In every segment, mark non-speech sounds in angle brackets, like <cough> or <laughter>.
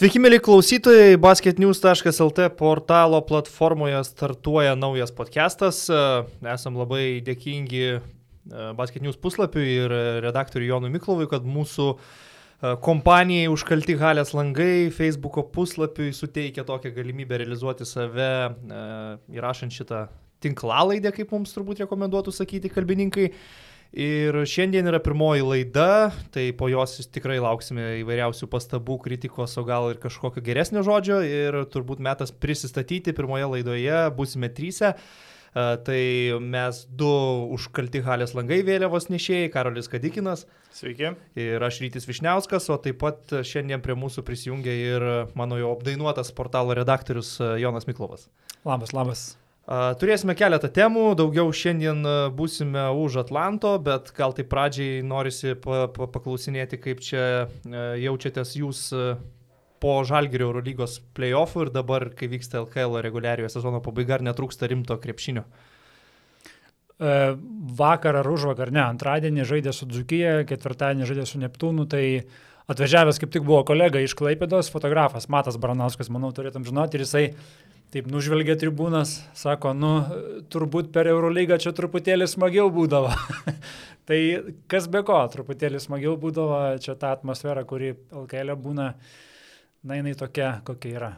Sveiki, mėly klausytojai, basketnews.lt portalo platformoje startuoja naujas podcastas. Esam labai dėkingi e, basketnews puslapiui ir redaktoriui Jonui Miklovui, kad mūsų e, kompanijai užkalti halės langai Facebook'o puslapiui suteikia tokią galimybę realizuoti save e, įrašant šitą tinklalaidę, kaip mums turbūt rekomenduotų sakyti kalbininkai. Ir šiandien yra pirmoji laida, tai po jos tikrai lauksime įvairiausių pastabų, kritikos, o gal ir kažkokio geresnio žodžio. Ir turbūt metas prisistatyti pirmoje laidoje, būsime trysia. Tai mes du užkalti halės langai vėliavos nešėjai, Karolis Kadikinas. Sveiki. Ir aš Rytis Višniauskas, o taip pat šiandien prie mūsų prisijungia ir mano jau apdainuotas portalo redaktorius Jonas Miklovas. Labas, labas. Turėsime keletą temų, daugiau šiandien būsime už Atlanto, bet gal tai pradžiai norisi pa, pa, paklausinėti, kaip čia jaučiatės jūs po Žalgirio Eurolygos playoffų ir dabar, kai vyksta LKL reguliariojo sezono pabaiga, ar netrūksta rimto krepšinio? E, vakar ar už vakar, ne, antradienį žaidė su Dzukyje, ketvirtadienį žaidė su Neptūnu, tai atvažiavęs kaip tik buvo kolega iš Klaipėdos, fotografas Matas Branauskas, manau, turėtum žinoti, ir jisai Taip nužvelgia tribūnas, sako, nu, turbūt per Eurolygą čia truputėlį smagiau būdavo. <laughs> tai kas be ko, truputėlį smagiau būdavo, čia ta atmosfera, kuri LKL būna, na, jinai tokia, kokia yra.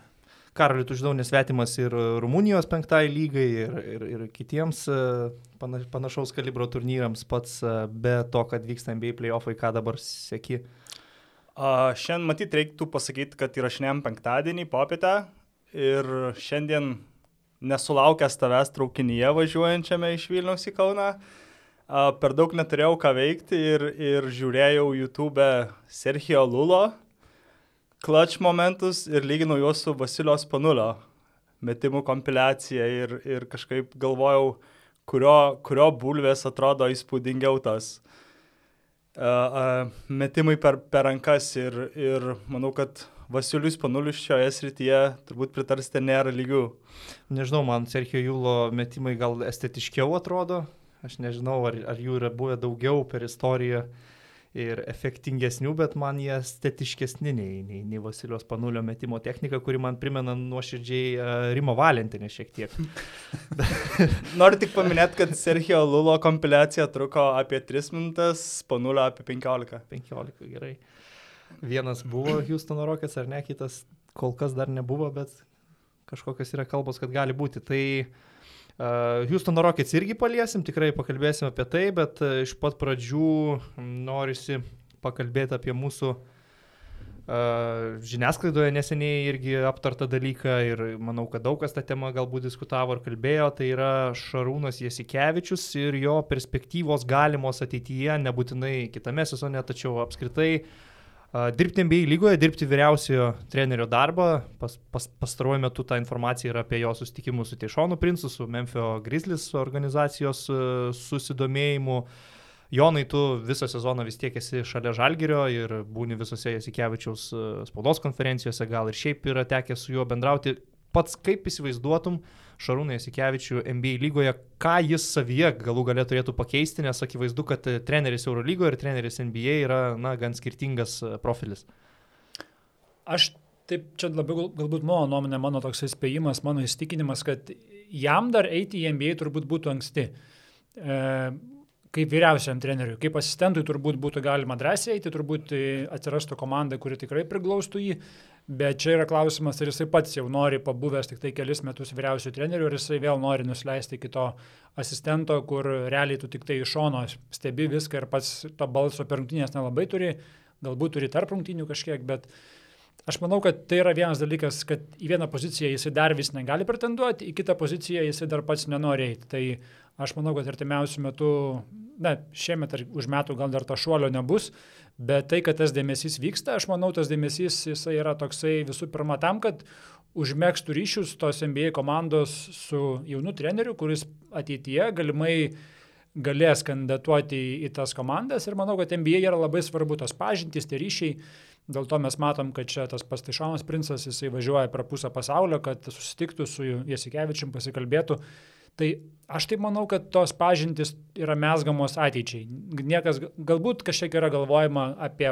Karaliu, tu žinau, nesvetimas ir Rumunijos penktai lygai, ir, ir, ir kitiems e, panašaus kalibro turnyrams, pats e, be to, kad vyksta NBA playoffai, ką dabar sėki. Uh, šiandien matyt reiktų pasakyti, kad įrašinėjom penktadienį popietę, ir šiandien nesulaukęs tavęs traukinyje važiuojančiame iš Vilniaus į Kauną, per daug neturėjau ką veikti ir, ir žiūrėjau YouTube Serhijo Lulo clutch momentus ir lyginau juos su Vasilijos Panulio metimų kompiliacija ir, ir kažkaip galvojau, kurio, kurio bulvės atrodo įspūdingiau tas. uh, metimai per, per rankas ir, ir manau, kad Vasilius Panulius šioje srityje turbūt pritarsite nėra lygių. Nežinau, man Sergio Jūlo metimai gal estetiškiau atrodo. Aš nežinau, ar, ar jų yra buvę daugiau per istoriją ir efektingesnių, bet man jie estetiškesni nei, nei, nei Vasilijos Panulio metimo technika, kuri man primena nuoširdžiai uh, Rimo Valentinę šiek tiek. <laughs> Noriu tik paminėti, kad Sergio Lulo kompiliacija truko apie 3 minutės, Panulio apie 15. 15, gerai. Vienas buvo Houstono Rockets ar ne, kitas kol kas dar nebuvo, bet kažkokios yra kalbos, kad gali būti. Tai Houstono Rockets irgi paliesim, tikrai pakalbėsim apie tai, bet uh, iš pat pradžių norisi pakalbėti apie mūsų žiniasklaidoje neseniai irgi aptartą dalyką ir manau, kad daug kas tą temą galbūt diskutavo ir kalbėjo, tai yra Šarūnas Jasikevičius ir jo perspektyvos galimos ateityje, nebūtinai kitame sezone, tačiau apskritai uh, Dirbti NBA lygoje, dirbti vyriausiojo trenerio darbą, pas, pas, pastaruoju metu ta informacija yra apie jo susitikimus su Teišonu Princu, su Memphis Grizzlies organizacijos susidomėjimu. Jonai, tu visą sezoną vis tiek esi šalia Žalgirio ir būni visose Jasikevičiaus spaudos konferencijose, gal ir šiaip yra tekę su juo bendrauti. Pats kaip įsivaizduotum, uh, Šarūną Jasikevičių NBA lygoje, ką jis savyje galų galę turėtų pakeisti, nes akivaizdu, kad treneris Eurolygoje ir treneris NBA yra, na, gan skirtingas e, profilis. Aš taip, čia labiau galbūt mano nuomonė, mano toks įspėjimas, mano įstikinimas, kad jam dar eiti į NBA turbūt būtų anksti. E, kaip vyriausiam treneriui, kaip asistentui turbūt būtų galima drąsiai eiti, turbūt atsirastų komanda, kuri tikrai priglaustų jį, Bet čia yra klausimas, ar jisai pats jau nori pabuvęs tik tai kelis metus vyriausių trenerių, ar jisai vėl nori nusileisti kito asistento, kur realiai tu tik tai iš šono stebi viską ir pats to balso per rungtynės nelabai turi, galbūt turi tarp rungtynių kažkiek, bet aš manau, kad tai yra vienas dalykas, kad į vieną poziciją jisai dar vis negali pretenduoti, į kitą poziciją jisai dar pats nenori eiti. Tai aš manau, kad artimiausių metų, na, šiemet ar už metų gal dar to šuolio nebus, Bet tai, kad tas dėmesys vyksta, aš manau, tas dėmesys jisai yra toksai visų pirma tam, kad užmėgstų ryšius tos NBA komandos su jaunu treneriu, kuris ateityje galimai galės kandidatuoti į, į tas komandas ir manau, kad NBA yra labai svarbu tos pažintys, tie ryšiai. Dėl to mes matom, kad čia tas pastišonas princas, jisai važiuoja per pusę pasaulio, kad susitiktų su Jasikevičiam, pasikalbėtų. Tai aš taip manau, kad tos pažintis yra mesgamos ateičiai. Niekas, galbūt kažkiek yra galvojama apie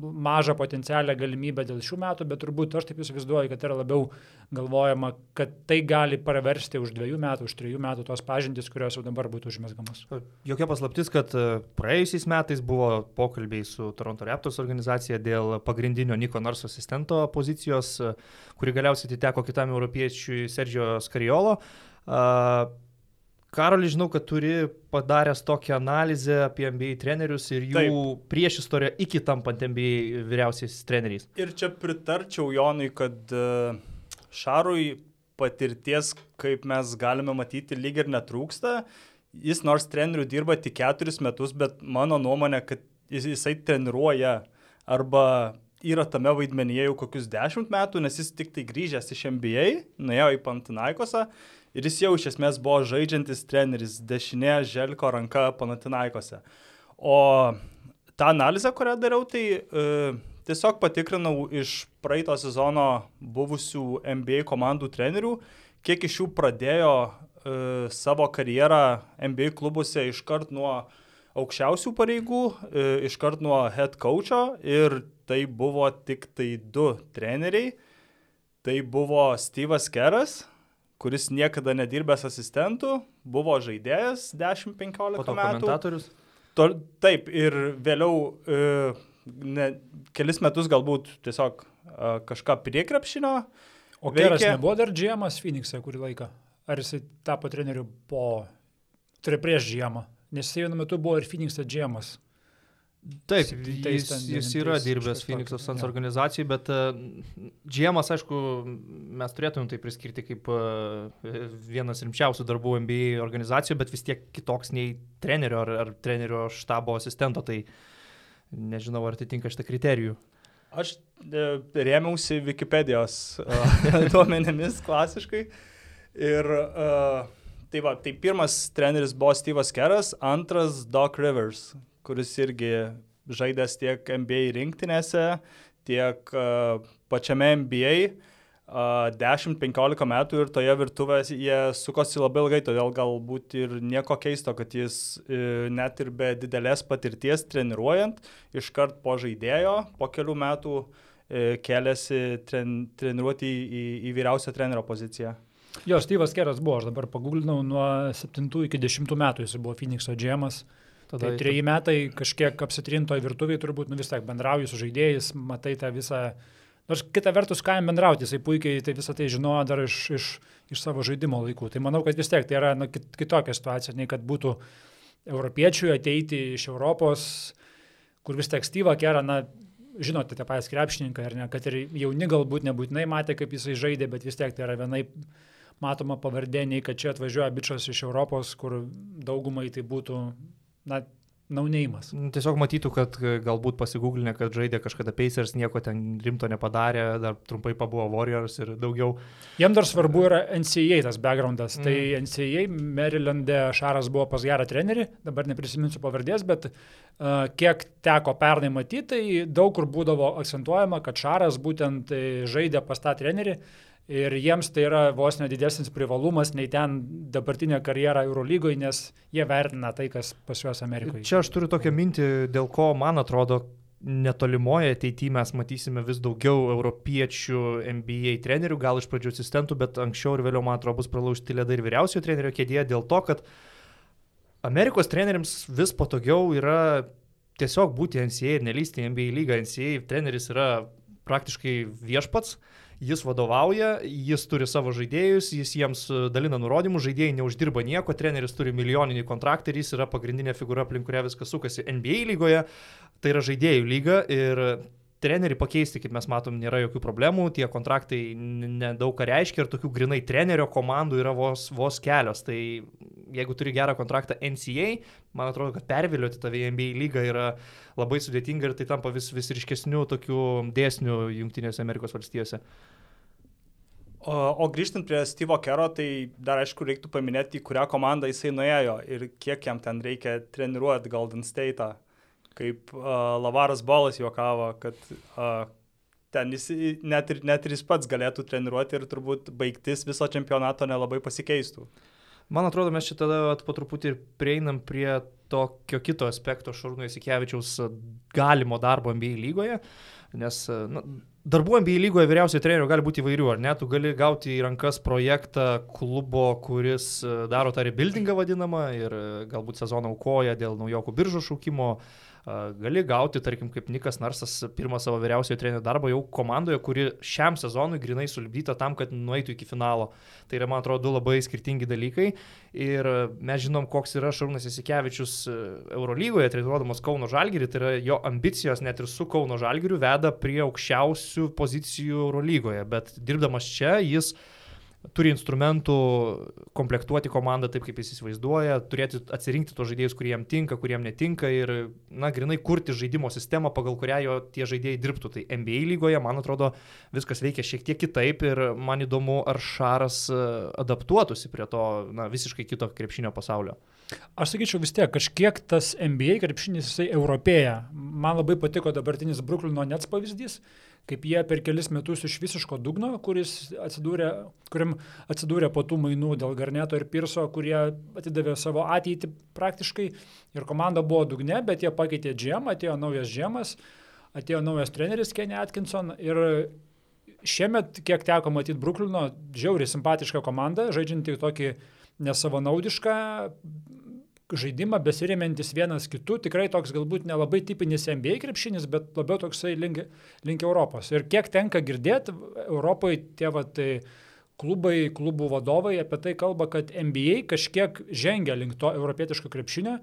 mažą potencialią galimybę dėl šių metų, bet turbūt aš taip įsivaizduoju, kad yra labiau galvojama, kad tai gali praversti už dviejų metų, už trijų metų tos pažintis, kurios jau dabar būtų užmesgamos. Jokia paslaptis, kad e, praėjusiais metais buvo pokalbiai su Toronto Raptors organizacija dėl pagrindinio Niko Narso asistento pozicijos, e, kuri galiausiai atiteko kitam europiečiui Sergio Skariolo. Karoli, žinau, kad turi padaręs tokią analizę apie NBA trenerius ir jų Taip. prieš istoriją iki tampant NBA vyriausiais treneriais. Ir čia pritarčiau Jonui, kad e, Šarui patirties, kaip mes galime matyti, lyg ir netrūksta. Jis nors trenerių dirba tik keturis metus, bet mano nuomonė, kad jisai treniruoja arba yra tame vaidmenyje jau kokius dešimt metų, nes jis tik tai grįžęs iš NBA, nuėjo į Pantinaikosą ir jis jau iš esmės buvo žaidžiantis treneris, dešinė Želko ranka Panatinaikose. O tą analizę, kurią dariau, tai e, tiesiog patikrinau iš praeito sezono buvusių NBA komandų trenerių, kiek iš jų pradėjo e, savo karjerą NBA klubuose iškart nuo aukščiausių pareigų, e, iškart nuo head coacho ir tai buvo tik tai du treneriai. Tai buvo Steve'as Keras, kuris niekada nedirbęs asistentų, buvo žaidėjas 10-15 metų. Komentatorius. To, taip, ir vėliau e, ne, kelis metus galbūt tiesiog e, kažką prie krepšinio. O Keras nebuvo dar džiemas Phoenix'e kurį laiką? Ar jisai tapo treneriu po, tai prieš džiemą? Nes jis vienu metu buvo ir Phoenix'e džiemas. Taip, jis, jis yra dirbęs Phoenix'o Suns ja. organizacijai, bet uh, Džiemas, aišku, mes turėtumėm tai priskirti kaip uh, vienas rimčiausių darbų NBA organizacijų, bet vis tiek kitoks nei trenerio ar, ar trenerio štabo asistento, tai nežinau, ar atitinka šitą kriterijų. Aš e, rėmiausi Wikipedijos uh, <laughs> duomenimis klasiškai ir uh, tai va, tai pirmas treneris buvo Steve'as Keras, antras Doc Rivers kuris irgi žaidęs tiek NBA rinktinėse, tiek uh, pačiame NBA. Uh, 10-15 metų ir toje virtuvėje jie sukosi labai ilgai, todėl galbūt ir nieko keisto, kad jis uh, net ir be didelės patirties treniruojant, iškart po žaidėjo, po kelių metų uh, keliasi tren, treniruoti į, į, į vyriausią trenerio poziciją. Jo, Steve'as Keras buvo, aš dabar paguglinau, nuo 7 iki 10 metų jis buvo Phoenix'o džemas. Uh, Tada tai treji metai kažkiek apsitrinto į virtuvį, turbūt nu, vis tiek bendrauji su žaidėjais, matai tą visą... Nors kita vertus, ką jam bendrauti, jisai puikiai tai visą tai žinojo dar iš, iš, iš savo žaidimo laikų. Tai manau, kad vis tiek tai yra nu, kitokia situacija, nei kad būtų europiečiui ateiti iš Europos, kur vis tiek Styva Kera, na, žinote, tie patys krepšininkai, ar ne, kad ir jauni galbūt nebūtinai matė, kaip jisai žaidė, bet vis tiek tai yra vienai matoma pavardė, nei kad čia atvažiuoja bičias iš Europos, kur daugumai tai būtų na, naunėjimas. Nu, tiesiog matytų, kad e, galbūt pasigūglinę, kad žaidė kažkada Pacers, nieko ten rimto nepadarė, dar trumpai pabuvo Warriors ir daugiau. Jam dar svarbu yra NCAA tas backgroundas. Tai mm. Tai NCAA Marylande Šaras buvo pas gerą trenerį, dabar neprisiminsiu pavardės, bet uh, kiek teko pernai matyti, tai daug kur būdavo akcentuojama, kad Šaras būtent e, žaidė pas tą trenerį. Ir jiems tai yra vos nedidesnis privalumas nei ten dabartinė karjera Eurolygoje, nes jie vertina tai, kas pas juos Amerikoje. Čia aš turiu tokią mintį, dėl ko man atrodo, netolimoje ateityje mes matysime vis daugiau europiečių NBA trenerių, gal iš pradžių asistentų, bet anksčiau ir vėliau, man atrodo, bus pralaužti ledai ir vyriausiojo trenerio kėdėje dėl to, kad Amerikos treneriams vis patogiau yra tiesiog būti NCA ir nelysti NBA lygą. NCA treneris yra praktiškai viešpats. Uh, jis vadovauja, jis turi savo žaidėjus, jis jiems e, dalina nurodymus, žaidėjai neuždirba nieko, treneris turi milijoninį kontraktą ir jis yra pagrindinė figūra, aplink kurią viskas sukasi NBA lygoje, tai yra žaidėjų lyga ir trenerių pakeisti, kaip mes matom, nėra jokių problemų, tie kontraktai nedaug ką reiškia ir tokių grinai trenerio komandų yra vos, vos kelios. Tai jeigu turi gerą kontraktą NCA, man atrodo, kad pervilioti tave į NBA lygą yra labai sudėtinga ir tai tampa vis, vis ryškesnių tokių dėsnių Junktinėse Amerikos valstijose. O, o grįžtant prie Steve'o Kero, tai dar aišku reiktų paminėti, į kurią komandą jisai nuėjo ir kiek jam ten reikia treniruoti Golden State'ą kaip uh, Lavaras Bolas juokavo, kad uh, ten jis net ir, net ir jis pats galėtų treniruoti ir turbūt baigtis viso čempionato nelabai pasikeistų. Man atrodo, mes čia tada po truputį ir prieinam prie tokio kito aspekto Šarūno Įsikevičiaus galimo darbo NBA lygoje, nes na, darbų NBA lygoje vyriausiai trenerių gali būti įvairių, ar ne? Tu gali gauti į rankas projektą klubo, kuris daro tą rebuildingą vadinamą ir galbūt sezoną aukoja dėl naujokų biržų šaukimo gali gauti, tarkim, kaip Nikas Narsas pirmą savo vyriausiojo trenerio darbą jau komandoje, kuri šiam sezonui grinai sulibdyta tam, kad nueitų iki finalo. Tai yra, man atrodo, du labai skirtingi dalykai. Ir mes žinom, koks yra Šarūnas Isikevičius e, Eurolygoje, treniruodamas Kauno Žalgirį, tai yra jo ambicijos net ir su Kauno Žalgiriu veda prie aukščiausių pozicijų Eurolygoje. Bet dirbdamas čia jis turi instrumentų komplektuoti komandą taip, kaip jis įsivaizduoja, turėti atsirinkti tos žaidėjus, kurie jam tinka, kurie jam netinka ir, na, grinai kurti žaidimo sistemą, pagal kurią jo tie žaidėjai dirbtų. Tai NBA lygoje, man atrodo, viskas veikia šiek tiek kitaip ir man įdomu, ar Šaras e, adaptuotųsi prie to, na, visiškai kito krepšinio pasaulio. Aš sakyčiau vis tiek, kažkiek tas NBA krepšinis jisai europėja. Man labai patiko dabartinis Bruklino Nets pavyzdys kaip jie per kelis metus iš visiško dugno, atsidūrė, kuriam atsidūrė po tų mainų dėl Garneto ir Pirso, kurie atidavė savo ateitį praktiškai. Ir komanda buvo dugne, bet jie pakeitė džemą, atėjo naujas džemas, atėjo naujas treneris Kenny Atkinson. Ir šiemet, kiek teko matyti Bruklino, žiauriai simpatiška komanda, žaidžianti tokį nesavanaudišką, žaidimą besiremiantis vienas kitu, tikrai toks galbūt nelabai tipinis NBA krepšinis, bet labiau toksai link, link Europos. Ir kiek tenka girdėti, Europoje tie vat, tai klubai, klubų vadovai apie tai kalba, kad NBA kažkiek žengia link to europietiško krepšinio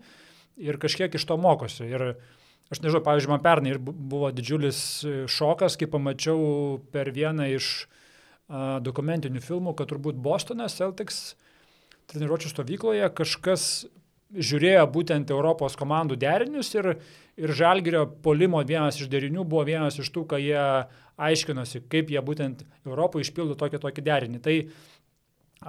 ir kažkiek iš to mokosi. Ir aš nežinau, pavyzdžiui, man pernai buvo didžiulis šokas, kai pamačiau per vieną iš uh, dokumentinių filmų, kad turbūt Bostonas Celtics treniruočio stovykloje kažkas žiūrėjo būtent Europos komandų derinius ir, ir Žalgirio polimo vienas iš derinių buvo vienas iš tų, kai jie aiškinosi, kaip jie būtent Europoje išpildo tokį tokį derinį. Tai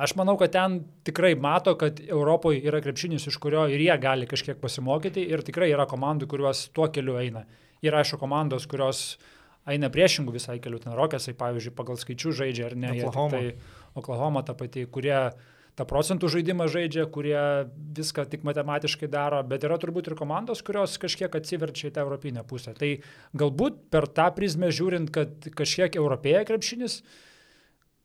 aš manau, kad ten tikrai mato, kad Europoje yra krepšinis, iš kurio ir jie gali kažkiek pasimokyti ir tikrai yra komandų, kuriuos tuo keliu eina. Yra aišku komandos, kurios eina priešingų visai kelių, ten Rokėsai, pavyzdžiui, pagal skaičių žaidžia ar ne. Oklahoma. Tai Oklahoma ta pati, kurie tą procentų žaidimą žaidžia, kurie viską tik matematiškai daro, bet yra turbūt ir komandos, kurios kažkiek atsiverčia į tą europinę pusę. Tai galbūt per tą prizmę žiūrint, kad kažkiek europėja krepšinis,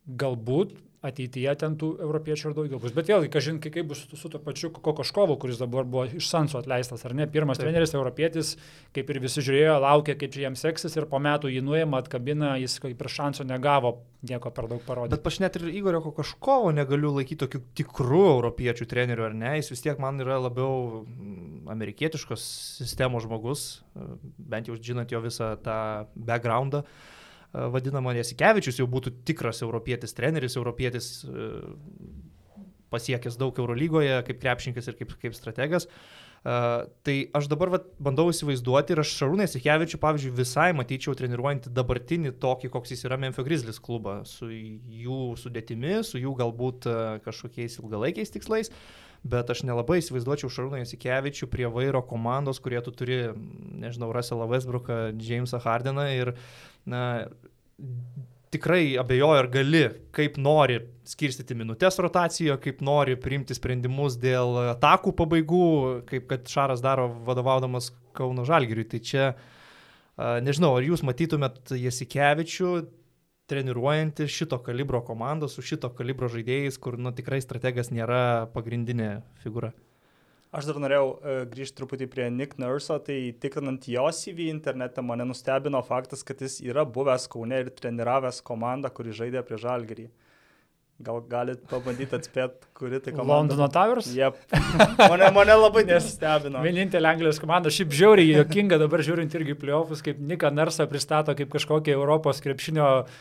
galbūt ateityje ten tų europiečių ir daugiau bus. Bet vėlgi, kažin, kaip bus su, su to pačiu Kokoškovu, kuris dabar buvo iš Sanso atleistas, ar ne? Pirmas Taip. treneris, europietis, kaip ir visi žiūrėjo, laukė, kaip čia jam seksis ir po metų jį nuėmė, atkabina, jis kaip ir šanso negavo nieko per daug parodyti. Bet aš net ir Igorio Kokoškovo negaliu laikyti tokiu tikru europiečių treneriu, ar ne? Jis vis tiek man yra labiau mm, amerikietiškos sistemos žmogus, bent jau žinant jo visą tą backgroundą. Uh, vadinamo Nesikevičius jau būtų tikras europietis treneris, europietis pasiekęs daug Eurolygoje kaip krepšininkas ir kaip, kaip strategas. Uh, tai aš dabar vat, bandau įsivaizduoti ir aš Šarūnai Sikevičiu, pavyzdžiui, visai matyčiau treniruojantį dabartinį tokį, koks jis yra Memphis Grizzlies klubą, su jų sudėtimi, su jų galbūt uh, kažkokiais ilgalaikiais tikslais. Bet aš nelabai įsivaizduočiau Šarūną Jasikevičių prie vairo komandos, kurie tu turi, nežinau, Russellą Westbrooką, Jamesą Hardeną ir na, tikrai abejoju, ar gali, kaip nori skirstyti minutės rotacijoje, kaip nori priimti sprendimus dėl atakų pabaigų, kaip kad Šaras daro vadovaudamas Kauno Žalgiriui. Tai čia, nežinau, ar jūs matytumėt Jasikevičių treniruojantį šito kalibro komandą su šito kalibro žaidėjais, kur nu, tikrai strategas nėra pagrindinė figūra. Aš dar norėjau uh, grįžti truputį prie Nick Nurso, tai tikrinant jo CV internete mane nustebino faktas, kad jis yra buvęs Kaune ir treniravęs komandą, kuri žaidė prie Žalgerį. Gal galit pabandyti atspėti, kuri tai komanda. Londono Towers? Jep. <laughs> Mane, mane labai nestebino. Vienintelė Anglijos komanda, šiaip žiauriai jokinga dabar žiūrint irgi playoffus, kaip Nika Narsą pristato kaip kažkokią Europos krepšinio uh,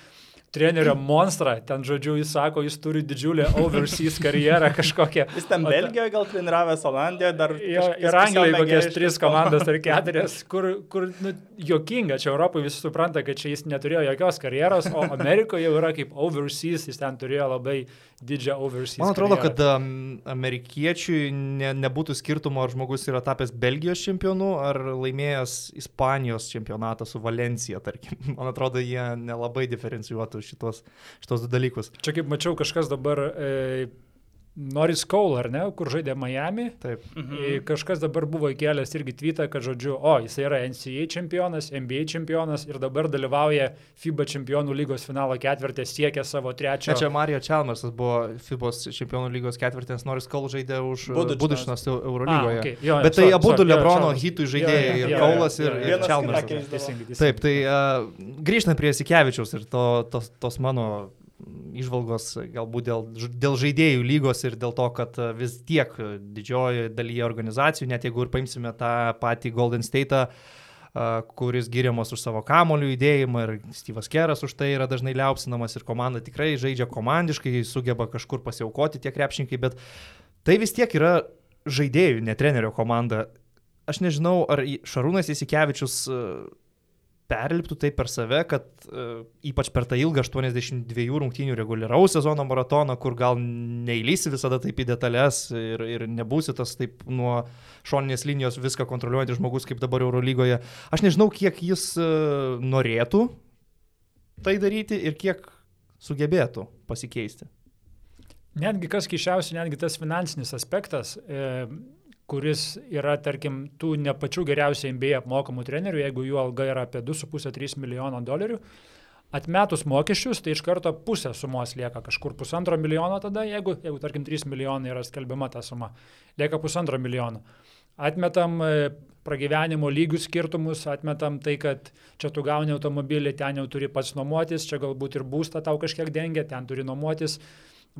trenerio monstrą, ten žodžiu, jis sako, jis turi didžiulę overseas karjerą kažkokią. Jis ten Belgijoje gal treniravęs Olandijoje, dar jo, ir Anglijoje kokias tris komandas ar keturias, kur, kur nu, jokinga, čia Europoje visi supranta, kad čia jis neturėjo jokios karjeros, o Amerikoje jau yra kaip overseas, jis ten turėjo labai didžią overseas. Man atrodo, karjerą. kad um, amerikiečiui ne, nebūtų skirtumo, ar žmogus yra tapęs Belgijos čempionu, ar laimėjęs Ispanijos čempionatą su Valencija, tarkim. <laughs> Man atrodo, jie nelabai diferencijuotų šitos, šitos du dalykus. Čia kaip mačiau, kažkas dabar e, Norris Cole, ar ne, kur žaidė Miami. Taip. Mhm. Kažkas dabar buvo įkelęs irgi tweetą, kad žodžiu, o, jis yra NCAA čempionas, NBA čempionas ir dabar dalyvauja FIBA čempionų lygos finalo ketvirtė, siekia savo trečio. Čia, Mario Čelmarsas buvo FIBA čempionų lygos ketvirtės, Norris Cole žaidė už Budišnas Eurolygoje. A, okay. jo, Bet tai abu jo, Lebrono hitų žaidėjai, ir jo, ir, ir teisingai. Taip, tai uh, grįžtant prie Sikevičiaus ir to, tos, tos mano išvalgos galbūt dėl, dėl žaidėjų lygos ir dėl to, kad a, vis tiek didžioji dalyje organizacijų, net jeigu ir paimsime tą patį Golden State, kuris giriamas už savo kamolių judėjimą ir Steve'as Keras už tai yra dažnai liaupsinamas ir komanda tikrai žaidžia komandiškai, sugeba kažkur pasiaukoti tie krepšininkai, bet tai vis tiek yra žaidėjų, ne trenerio komanda. Aš nežinau, ar Šarūnas Įsikevičius a, perliptų tai per save, kad uh, ypač per tą ilgą 82 rungtynių reguliaraus sezono maratoną, kur gal neįlysi visada taip į detalės ir, ir nebūsi tas taip nuo šoninės linijos viską kontroliuojantis žmogus kaip dabar Eurolygoje. Aš nežinau, kiek jis uh, norėtų tai daryti ir kiek sugebėtų pasikeisti. Netgi kas kišiausia, netgi tas finansinis aspektas, e, kuris yra, tarkim, tų ne pačių geriausiai MBA apmokamų trenerių, jeigu jų alga yra apie 2,5-3 milijono dolerių, atmetus mokesčius, tai iš karto pusė sumos lieka kažkur pusantro milijono tada, jeigu, jeigu tarkim, 3 milijonai yra skelbiama ta suma, lieka pusantro milijono. Atmetam e, pragyvenimo lygių skirtumus, atmetam tai, kad čia tu gauni automobilį, ten jau turi pats nuomotis, čia galbūt ir būstą tau kažkiek dengia, ten turi nuomotis.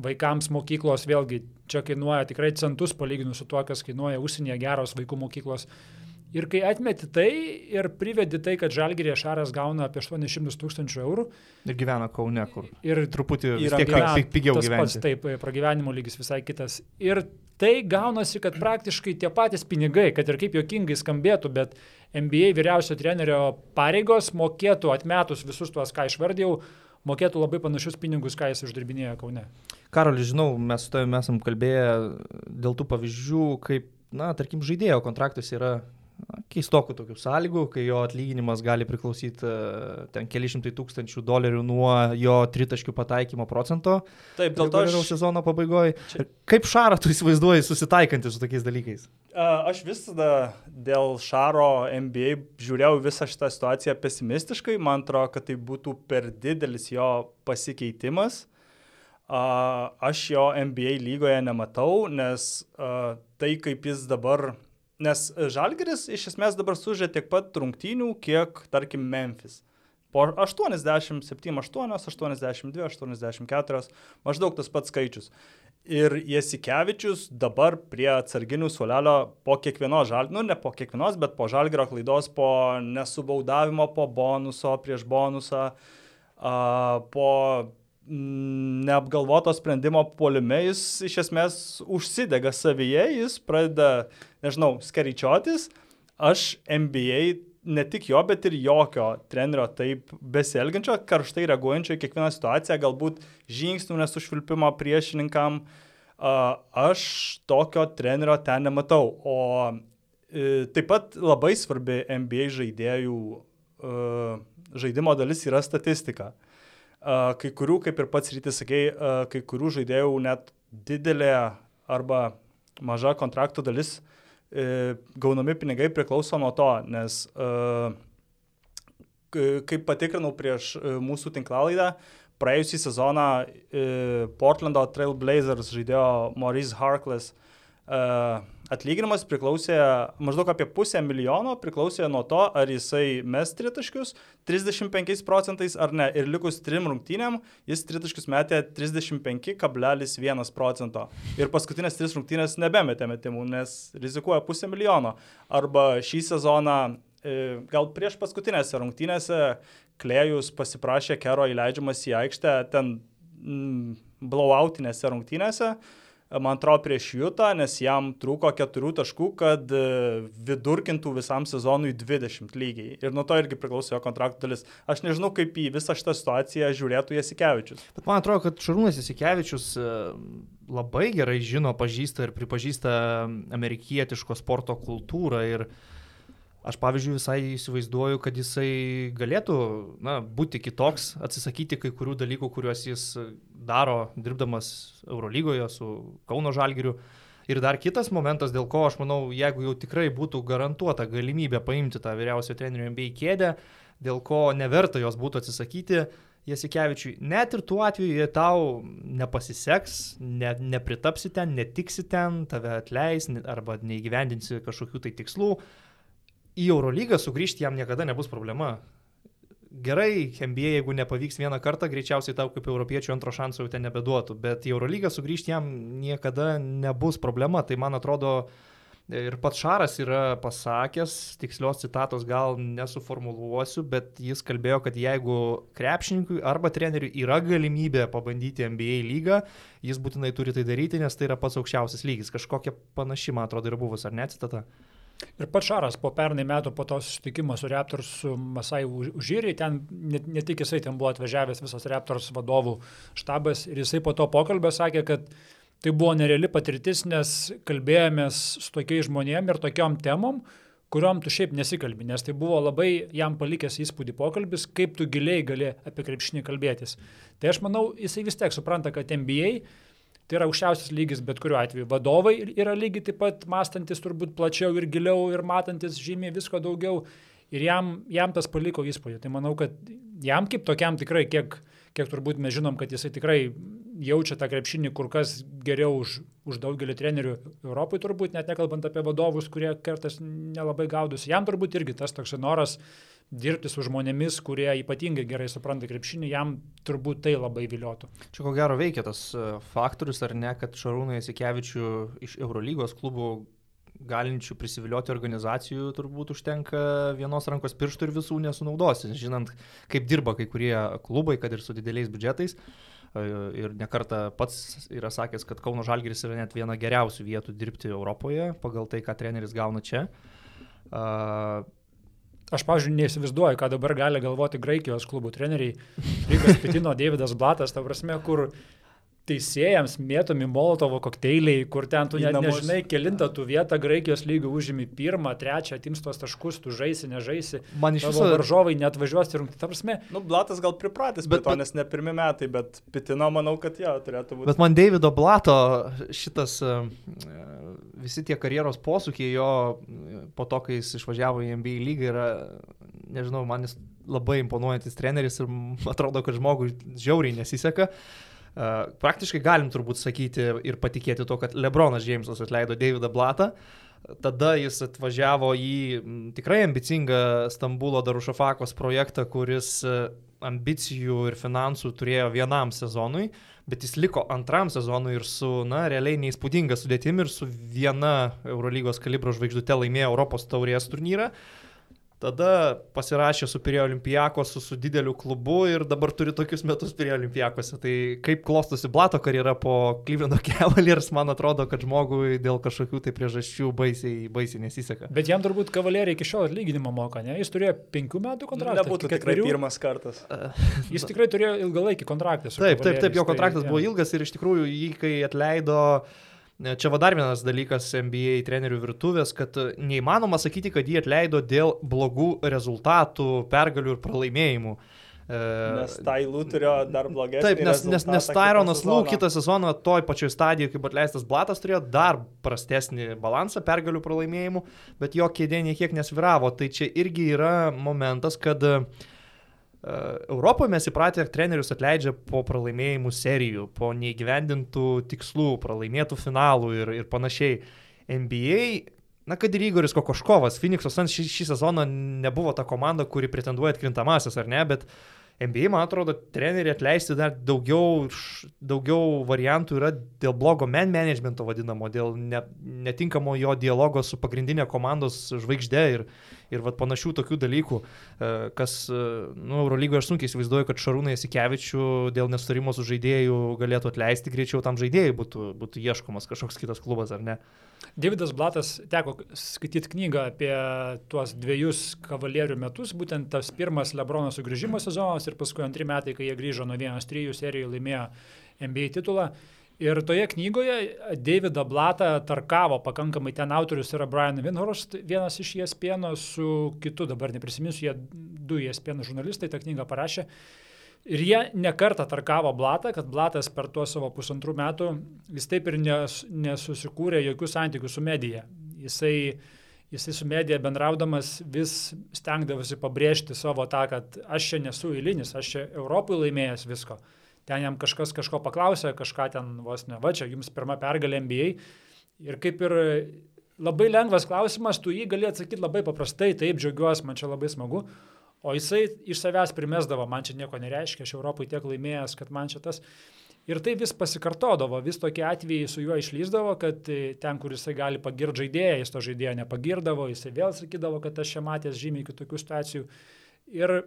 Vaikams mokyklos vėlgi čia kainuoja tikrai centus palyginus su tuo, kas kainuoja užsienyje geros vaikų mokyklos. Ir kai atmeti tai ir privedi tai, kad Žalgirė Šaras gauna apie 800 tūkstančių eurų Ir gyvena Kaune, kur ir truputį vis Yra tiek gyvena pi- pigiau gyventi. Pats, taip, pragyvenimo lygis visai kitas. Ir tai gaunasi, kad praktiškai tie patys pinigai, kad ir kaip jokingai skambėtų, bet NBA vyriausio trenerio pareigos mokėtų atmetus visus tuos, ką išvardėjau, mokėtų labai panašius pinigus, ką jis uždirbinėjo Kaune. Karoli, žinau, mes su tavimi esam kalbėję dėl tų pavyzdžių, kaip, na, tarkim, žaidėjo kontraktas yra keistokų tokių sąlygų, kai jo atlyginimas gali priklausyti e, ten keli šimtai tūkstančių dolerių nuo jo tritaškių pataikymo procento Taip, dėl to aš, sezono pabaigoje. Čia- Kaip Šarą tu įsivaizduoji susitaikantis su tokiais dalykais? aš visada dėl Šaro NBA žiūrėjau visą šitą situaciją pesimistiškai. Man atrodo, kad tai būtų per didelis jo pasikeitimas. Aš jo NBA lygoje nematau, nes tai kaip jis dabar... Nes Žalgeris iš esmės dabar sužė tiek pat rungtynių, kiek, tarkim, Memphis. Po 87, 8, 82, 84, maždaug tas pats skaičius. Ir Jasikevičius dabar prie atsarginių suolelio po kiekvienos žalgerio, nu ne po kiekvienos, bet po žalgerio klaidos, po nesubaudavimo, po bonuso, prieš bonusą, a, po neapgalvoto sprendimo puolime, jis iš esmės užsidega savyje, jis pradeda, nežinau, skaičiuotis. Aš NBA ne tik jo, bet ir jokio trenerio taip besielgiančio, karštai reaguojančio į kiekvieną situaciją, galbūt žingsnių nesušvilpimo priešininkam. Aš tokio trenerio ten nematau. O e, taip pat labai svarbi NBA žaidėjų e, žaidimo dalis yra statistika. Kai kurių, kaip ir pats rytis sakei, a, kai kurių žaidėjų net didelė arba maža kontrakto dalis e, gaunami pinigai priklauso nuo to, nes kaip patikrinau prieš e, mūsų tinklalaidą, praėjusį sezoną e, Portlando Trail Blazers žaidėjo Maurice Harkless atlyginimas priklausė maždaug apie pusę milijono, priklausė nuo to, ar jisai mes tritaškius 35 procentais ar ne. Ir likus trim rungtynėm jis tritaškius metė 35,1 procento. Ir paskutinės tris rungtynės nebemetė metimų, nes rizikuoja pusę milijono. Arba šį sezoną, e, gal prieš paskutinėse rungtynėse, Klėjus pasiprašė Kero įleidžiamas į aikštę ten mm, blowoutinėse rungtynėse man atrodo, prieš Jutą, nes jam trūko keturių taškų, kad e, vidurkintų visam sezonui 20 lygiai. Ir nuo to irgi priklauso jo kontrakto dalis. Aš nežinau, kaip į visą šitą situaciją žiūrėtų Jasikevičius. Bet man atrodo, kad Šarūnas Isikevičius e, labai gerai žino, pažįsta ir pripažįsta amerikietiško sporto kultūrą ir Aš pavyzdžiui visai įsivaizduoju, kad jisai galėtų na, būti kitoks, atsisakyti kai kurių dalykų, kuriuos jis daro dirbdamas Eurolygoje su Kauno Žalgiriu. Ir dar kitas momentas, dėl ko aš manau, jeigu jau tikrai būtų garantuota galimybė paimti tą vyriausio trenerių MBA kėdę, dėl ko neverta jos būtų atsisakyti, Jasikevičiui, net ir tuo atveju, jei tau nepasiseks, ne, nepritapsi ten, netiksi ten, tave atleis arba neįgyvendinsi kažkokių tai tikslų, į Eurolygą sugrįžti jam niekada nebus problema. Gerai, NBA, jeigu nepavyks vieną kartą, greičiausiai tau kaip europiečių antro šanso jau ten nebeduotų, bet į Eurolygą sugrįžti jam niekada nebus problema. Tai man atrodo, ir pats Šaras yra pasakęs, tikslios citatos gal nesuformuluosiu, bet jis kalbėjo, kad jeigu krepšininkui arba treneriui yra galimybė pabandyti NBA lygą, jis būtinai turi tai daryti, nes tai yra pats aukščiausias lygis. Kažkokia panaši, man atrodo, yra buvus, ar ne citata? Ir pats Šaras po pernai metų, po to susitikimo su Raptors, su Masai Užyriai, ten ne, ne tik jisai, ten buvo atvažiavęs visas Raptors vadovų štabas ir jisai po to pokalbio sakė, kad tai buvo nereali patirtis, nes kalbėjomės su tokiais žmonėm ir tokiom temom, kuriuom tu šiaip nesikalbi, nes tai buvo labai jam palikęs įspūdį pokalbis, kaip tu giliai gali apie krepšinį kalbėtis. Tai aš manau, jisai vis tiek supranta, kad NBA Tai yra aukščiausias lygis bet kuriuo atveju. Vadovai yra lygiai taip pat mąstantis turbūt plačiau ir giliau ir matantis žymiai visko daugiau. Ir jam, jam tas paliko įspūdį. Tai manau, kad jam kaip tokiam tikrai, kiek, kiek turbūt mes žinom, kad jisai tikrai jaučia tą krepšinį kur kas geriau už, už daugelį trenerių Europoje, turbūt net nekalbant apie vadovus, kurie kartais nelabai gaudosi. Jam turbūt irgi tas toks noras dirbti su žmonėmis, kurie ypatingai gerai supranta krepšinį, jam turbūt tai labai viliotų. Čia ko gero veikia tas e, faktorius, ar ne, kad Šarūnai Sikevičių iš Eurolygos klubų galinčių prisivilioti organizacijų turbūt užtenka vienos rankos pirštų ir visų nesunaudosi, žinant, kaip dirba kai kurie klubai, kad ir su dideliais biudžetais. E, ir nekarta pats yra sakęs, kad Kauno Žalgiris yra net viena geriausių vietų dirbti Europoje pagal tai, ką treneris gauna čia. Uh, Aš, pavyzdžiui, neįsivaizduoju, ką dabar gali galvoti Graikijos klubų treneriai. Rygas Pitino, Davidas Blatas, ta prasme, kur teisėjams mėtomi Molotovo kokteiliai, kur ten tu net nežinai, kilintą tu vietą Graikijos lygių užimi pirmą, trečią, atims tuos taškus, tu žaisi, nežaisi. Man iš viso varžovai net važiuos ir rungti. Ta prasme. Nu, Blatas gal pripratęs, bet to, nes ne pirmi metai, bet Pitino manau, kad jo, turėtų būti. Bet man Davido Blato šitas, e, visi tie karjeros posūkiai jo po to, kai jis išvažiavo į NBA lygą, yra, nežinau, man jis labai imponuojantis treneris ir <laughs> atrodo, kad žmogui žiauriai nesiseka. Uh, Praktiškai galim turbūt sakyti ir patikėti to, kad Lebronas Džeimsas atleido Davidą Blatą. Tada jis atvažiavo į tikrai ambicingą Stambulo Darušafakos projektą, kuris e, ambicijų ir finansų turėjo vienam sezonui, bet jis liko antram sezonui ir su, na, realiai neįspūdinga sudėtimi ir su viena Eurolygos kalibro žvaigždute laimėjo Europos taurės turnyrą. Uh, Tada pasirašė su Pirėjo Olimpijakos, su, su dideliu klubu ir dabar turi tokius metus Pirėjo Olimpijakose. Tai kaip klostosi Blato karjera po Klyvino <laughs> Cavaliers, man atrodo, kad žmogui dėl kažkokių tai priežasčių baisiai, baisiai nesiseka. Bet jam turbūt Cavalieriai iki šiol atlyginimą moka, ne? Jis turėjo penkių metų kontraktą. Nebūtų tikrai pirmas kartas. <laughs> Jis tikrai turėjo ilgalaikį kontraktą. Taip, taip, taip, jo kontraktas tai, buvo ilgas ir iš tikrųjų jį, kai atleido uh, Čia va dar vienas dalykas NBA trenerių virtuvės, kad neįmanoma sakyti, kad jį atleido dėl blogų rezultatų, pergalių ir pralaimėjimų. E, nes Tailų turėjo dar blogesnį. Taip, nes, nes, nes Tyronas Lū kitą sezoną toj pačioj stadijoje, kaip atleistas Blatas, turėjo dar prastesnį balansą pergalių pralaimėjimų, bet jo kėdė niekiek nesviravo. Tai čia irgi yra momentas, kad uh, Europoje mes įpratę, trenerius atleidžia po pralaimėjimų serijų, po neįgyvendintų tikslų, pralaimėtų finalų ir, ir panašiai. NBA, na kad ir Igoris Kokoškovas, Phoenix'o Suns šį, šį sezoną nebuvo ta komanda, kuri pretenduoja atkrintamasis ar ne, bet uh, NBA, man atrodo, treneriai atleisti dar daugiau, daugiau variantų yra dėl blogo man managemento vadinamo, dėl ne, netinkamo jo dialogo su pagrindinė komandos žvaigždė ir, ir vat, panašių tokių dalykų, e, kas, e, nu, Eurolygoje aš sunkiai įsivaizduoju, kad Šarūnai Jasikevičių dėl nestarimo su žaidėjų galėtų atleisti, greičiau tam žaidėjai būtų, būtų ieškomas kažkoks kitas klubas, ar ne? Davidas Blatas teko skaityti knygą apie tuos dviejus kavalierių metus, būtent tas pirmas Lebrono sugrįžimo sezonas ir paskui antri metai, kai jie grįžo nuo 1-3 serijų laimėjo NBA titulą. Ir toje knygoje Davidą Blatą tarkavo pakankamai, ten autorius yra Brian Winhorst, vienas iš ESPN su kitu, dabar neprisiminsiu, jie du ESPN žurnalistai tą knygą parašė. Ir jie nekartą tarkavo Blatą, kad Blatas per tuos savo pusantrų metų, jis taip ir nes, nesusikūrė jokių santykių su medija. Jisai, jisai su medija bendraudamas vis stengdavosi pabrėžti savo tą, kad aš čia nesu eilinis, aš čia Europai laimėjęs visko ten jam kažkas kažko paklausė, kažką ten vos ne, va čia jums pirma pergalė NBA. Ir kaip ir labai lengvas klausimas, tu jį gali atsakyti labai paprastai, taip, džiaugiuosi, man čia labai smagu. O jisai iš savęs primesdavo, man čia nieko nereiškia, aš Europai tiek laimėjęs, kad man čia tas. Ir tai vis pasikartodavo, vis tokie atvejai su juo išlyzdavo, kad ten, kur jisai gali pagirti žaidėją, jis to žaidėjo nepagirdavo, jisai vėl sakydavo, kad aš čia matęs žymiai kitokių situacijų. Ir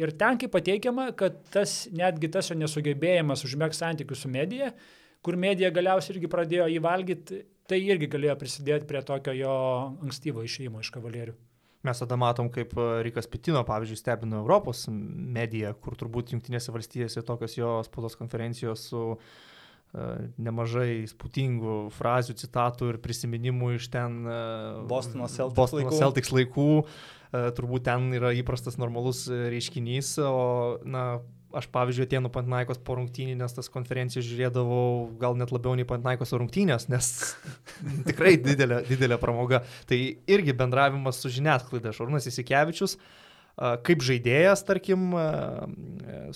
Ir ten kaip pateikiama, kad tas netgi tas jo nesugebėjimas užmėgti santykių su medija, kur medija galiausiai irgi pradėjo jį valgyti, tai irgi galėjo prisidėti prie tokio jo ankstyvo išėjimo iš kavalierių. Mes tada matom, kaip e, Rikas Pitino, pavyzdžiui, stebino Europos mediją, kur turbūt Junktinėse valstijose tokios jo spaudos konferencijos su uh, nemažai spūdingų frazių, citatų ir prisiminimų iš ten uh, Bostono Celtics Bostono laikų. Celtics laikų. E, turbūt ten yra įprastas normalus e, reiškinys, o, na, aš pavyzdžiui, atėjau Pantnaikos po rungtynį, nes tas konferencijas žiūrėdavau gal net labiau nei Pantnaikos rungtynės, nes <laughs> tikrai didelė, didelė pramoga. Tai irgi bendravimas su žiniasklaida. Šarūnas Isikevičius, kaip žaidėjas, tarkim,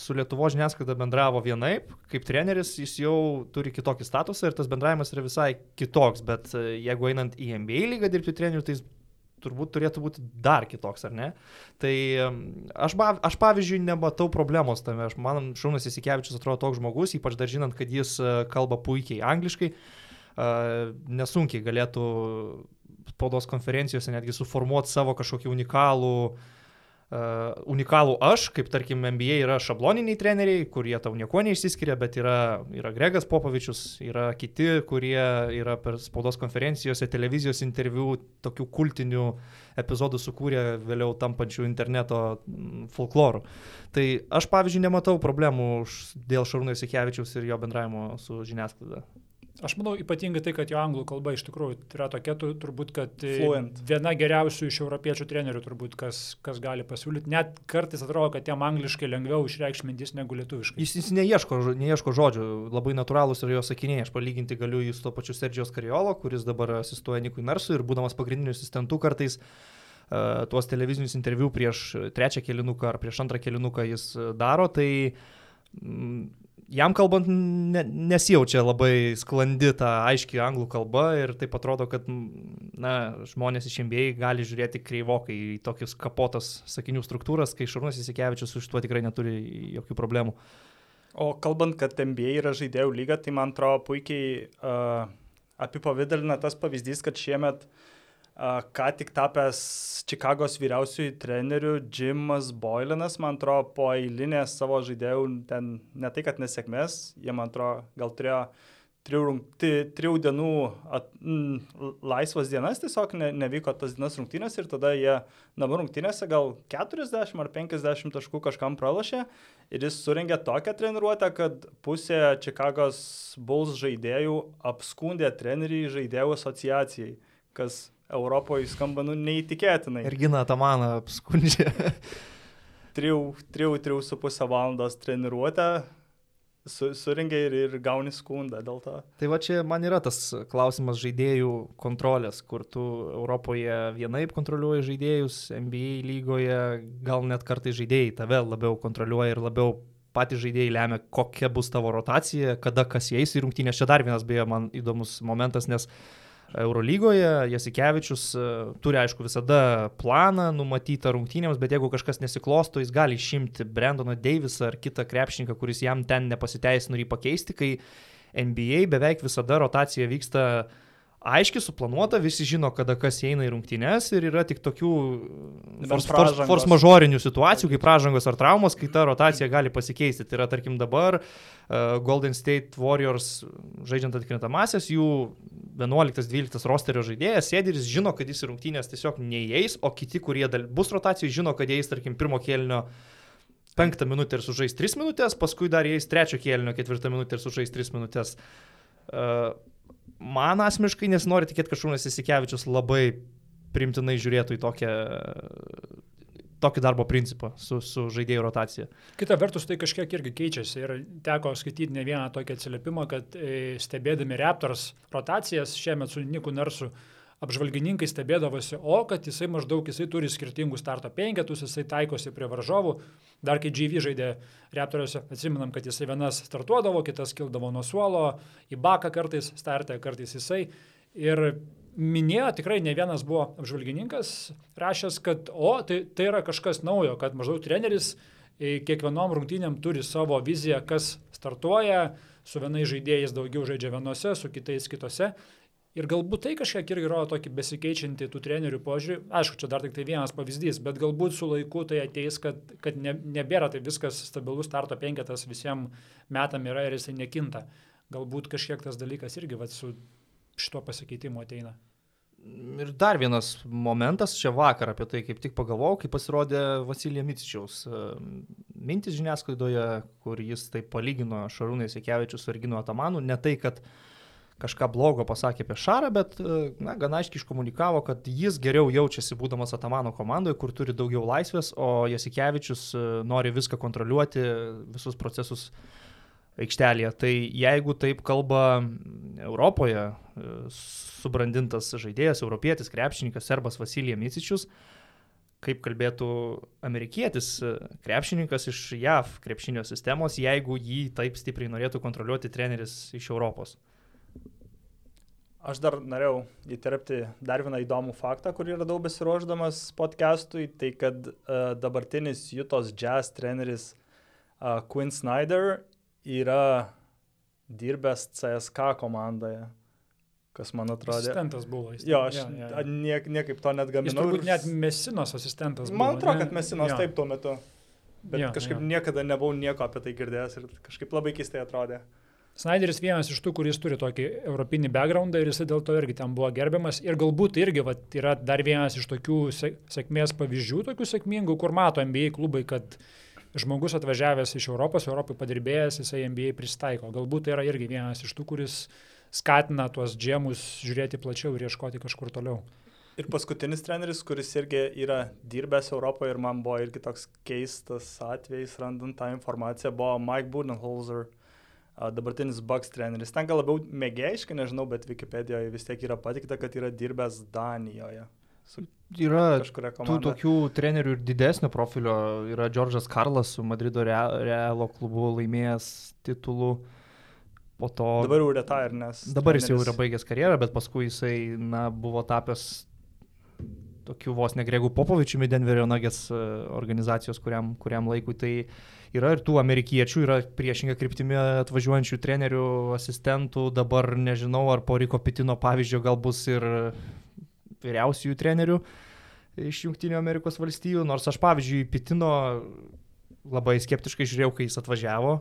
su Lietuvo žiniasklaida bendravo vienaip, kaip treneris jis jau turi kitokį statusą ir tas bendravimas yra visai kitoks, bet jeigu einant į NBA lygą dirbti treneriu, tai jis turbūt turėtų būti dar kitoks, ar ne? Tai aš, aš pavyzdžiui, nematau problemos tame. Aš, man Šūnas Įsikevičius atrodo toks žmogus, ypač dar žinant, kad jis e, kalba puikiai angliškai, e, nesunkiai galėtų spaudos konferencijose netgi suformuoti savo kažkokį unikalų uh, Uh, unikalų aš, kaip tarkim NBA yra šabloniniai treneriai, kurie tau nieko neišsiskiria, bet yra, yra Gregas Popovičius, yra kiti, kurie yra per spaudos konferencijose, televizijos interviu, tokių kultinių epizodų sukūrė vėliau tampančių interneto folklorų. Tai aš, pavyzdžiui, nematau problemų dėl Šarūno Isikevičiaus ir jo bendravimo su žiniasklaida. Aš manau ypatingai tai, kad jo anglų kalba iš tikrųjų yra tokia, turbūt, kad e, Fluent. viena geriausių iš europiečių trenerių, turbūt, kas, kas gali pasiūlyti. Net kartais atrodo, kad jam angliškai lengviau išreikšti mintis negu lietuviškai. Jis, jis neieško, neieško žodžių, labai natūralūs yra jo sakiniai. Aš palyginti galiu jį su to pačiu Sergijos Kariolo, kuris dabar asistuoja Nikui Narsui ir būdamas pagrindiniu asistentu kartais uh, tuos televizinius interviu prieš trečią kelinuką ar prieš antrą kelinuką jis daro. Tai mm, jam kalbant ne, nesijaučia labai sklandi ta aiški anglų kalba ir taip atrodo, kad na, žmonės iš MBA gali žiūrėti kreivokai į tokius kapotas sakinių struktūras, kai Šarūnas Įsikevičius už tuo tikrai neturi jokių problemų. O kalbant, kad MBA yra žaidėjų lyga, tai man atrodo puikiai uh, apipavydalina tas pavyzdys, kad šiemet uh, ką tik tapęs Čikagos vyriausiųjų trenerių Jimas Boylinas, man atrodo, po eilinės savo žaidėjų, ten ne tai, kad nesėkmės, jie, man atrodo, gal turėjo trijų, trijų dienų at, m, laisvas dienas, tiesiog ne, nevyko tas dienas rungtynės ir tada jie namų rungtynėse gal 40 ar 50 taškų kažkam pralašė ir jis surengė tokią treniruotę, kad pusė Čikagos Bulls žaidėjų apskundė trenerių žaidėjų asociacijai, kas Europoje skamba nu, neįtikėtinai. Ir gina Tamaną apskundžia. 3-3,5 valandos treniruotę su, surinkai ir, ir gauni skundą dėl to. Tai va čia man yra tas klausimas žaidėjų kontrolės, kur tu Europoje vienaip kontroliuoji žaidėjus, NBA lygoje gal net kartai žaidėjai tave labiau kontroliuoja ir labiau patys žaidėjai lemia, kokia bus tavo rotacija, kada kas įeis į rungtynės. Čia dar vienas beje man įdomus momentas, nes uh, Eurolygoje Jasikevičius e, turi, aišku, visada planą numatytą rungtynėms, bet jeigu kažkas nesiklosto, jis gali išimti Brendoną Davisą ar kitą krepšininką, kuris jam ten nepasiteisino ir jį pakeisti, kai NBA beveik visada rotacija vyksta uh, aiškiai suplanuota, visi žino, kada kas eina į rungtynes ir yra tik tokių force, majorinių situacijų, kaip pražangos ar traumos, kai ta rotacija gali pasikeisti. Tai yra, tarkim, dabar uh, Golden State Warriors žaidžiant atkrintamasias, jų 11-12 rosterio žaidėjas sėdi ir jis žino, kad jis į rungtynės tiesiog neįeis, o kiti, kurie bus rotacijai, žino, kad jais, tarkim, pirmo kėlinio penktą minutę ir sužais 3 minutės, paskui dar jais trečio kėlinio ketvirtą minutę ir sužais 3 minutės. Uh, man asmeniškai nesinori tikėti, kad Šūnas Isikevičius labai primtinai žiūrėtų į tokią, tokį darbo principą su, su žaidėjų rotacija. Kita vertus, tai kažkiek irgi keičiasi ir teko skaityti ne vieną tokį atsiliepimą, kad e, stebėdami Raptors rotacijas šiemet su Niku Narsu apžvalgininkai stebėdavosi, o kad jisai maždaug jisai turi skirtingus starto penketus, jisai taikosi prie varžovų. Dar kai GV žaidė Raptoriuose, atsiminam, kad jisai vienas startuodavo, kitas kildavo nuo suolo, į baką kartais startė, kartais jisai. Ir minėjo, tikrai ne vienas buvo apžvalgininkas, rašęs, kad o, tai, tai yra kažkas naujo, kad maždaug treneris e, kiekvienom rungtynėm turi savo viziją, kas startuoja, su vienais žaidėjais daugiau žaidžia vienose, su kitais kitose. Ir galbūt tai kažkiek irgi rodo tokį besikeičiantį tų trenerių požiūrį. Aišku, čia dar tik tai vienas pavyzdys, bet galbūt su laiku tai ateis, kad, kad ne, nebėra tai viskas stabilus starto penketas visiems metam yra ir jisai nekinta. Galbūt kažkiek tas dalykas irgi vat, su šito pasikeitimu ateina. Ir dar vienas momentas, čia vakar apie tai kaip tik pagalvojau, kai pasirodė Vasilija Micičiaus e, mintis žiniasklaidoje, kur jis taip palygino Šarūnai Sekevičius su Ergino Atamanu. Ne tai, kad kažką blogo pasakė apie Šarą, bet e, na, gana aiškiai iškomunikavo, kad jis geriau jaučiasi būdamas Atamano komandoje, kur turi daugiau laisvės, o Jasikevičius e, nori viską kontroliuoti, visus procesus aikštelėje. Tai jeigu taip kalba Europoje subrandintas žaidėjas, europietis, krepšininkas, serbas Vasilija Micičius, kaip kalbėtų amerikietis krepšininkas iš JAV krepšinio sistemos, jeigu jį taip stipriai norėtų kontroliuoti treneris iš Europos. Aš dar norėjau įterpti dar vieną įdomų faktą, kurį radau besiruoždamas podcastui, tai kad uh, dabartinis Jutos jazz treneris uh, Quinn Snyder yra dirbęs CSK komandoje kas man atrodė. Asistentas buvo. Jis, jo, aš ja, ja, ja. Niek, niekaip to net gaminau. Jis turbūt ir... net Mesinos asistentas. Man buvo, atrodo, kad Mesinos ja. taip tuo metu. Bet ja, kažkaip ja. niekada nebuvau nieko apie tai girdėjęs ir kažkaip labai keistai atrodė. Snyderis vienas iš tų, kuris turi tokį europinį backgroundą ir jis dėl to irgi ten buvo gerbiamas. Ir galbūt irgi vat, yra dar vienas iš tokių sėkmės pavyzdžių, tokių sėkmingų, kur mato NBA klubai, kad žmogus atvažiavęs iš Europos, Europai padirbėjęs, jisai NBA pristaiko. Galbūt tai yra irgi vienas iš tų, kuris skatina tuos džemus žiūrėti plačiau ir ieškoti kažkur toliau. Ir paskutinis treneris, kuris irgi yra dirbęs Europoje ir man buvo irgi toks keistas atvejis, randant tą informaciją, buvo Mike Budenholzer, dabartinis Bucks treneris. Ten gal labiau mėgėjiškai, nežinau, bet Wikipedijoje vis tiek yra patikta, kad yra dirbęs Danijoje. Yra tų tokių trenerių ir didesnio profilio. Yra Džordžas Karlas su Madrido Realo klubu laimėjęs titulų. Po to... Dabar jau retire, nes... Dabar jis jau yra baigęs karjerą, bet paskui jisai, na, buvo tapęs tokiu vos negregų Popovičiumi Denverio Nagės organizacijos kuriam, kuriam laikui. Tai yra ir tų amerikiečių, yra priešinga kryptimi atvažiuojančių trenerių, asistentų, dabar nežinau, ar po Riko Pitino pavyzdžio gal bus ir vyriausiųjų trenerių iš Junktinių Amerikos valstijų, nors aš pavyzdžiui Pitino labai skeptiškai žiūrėjau, kai jis atvažiavo.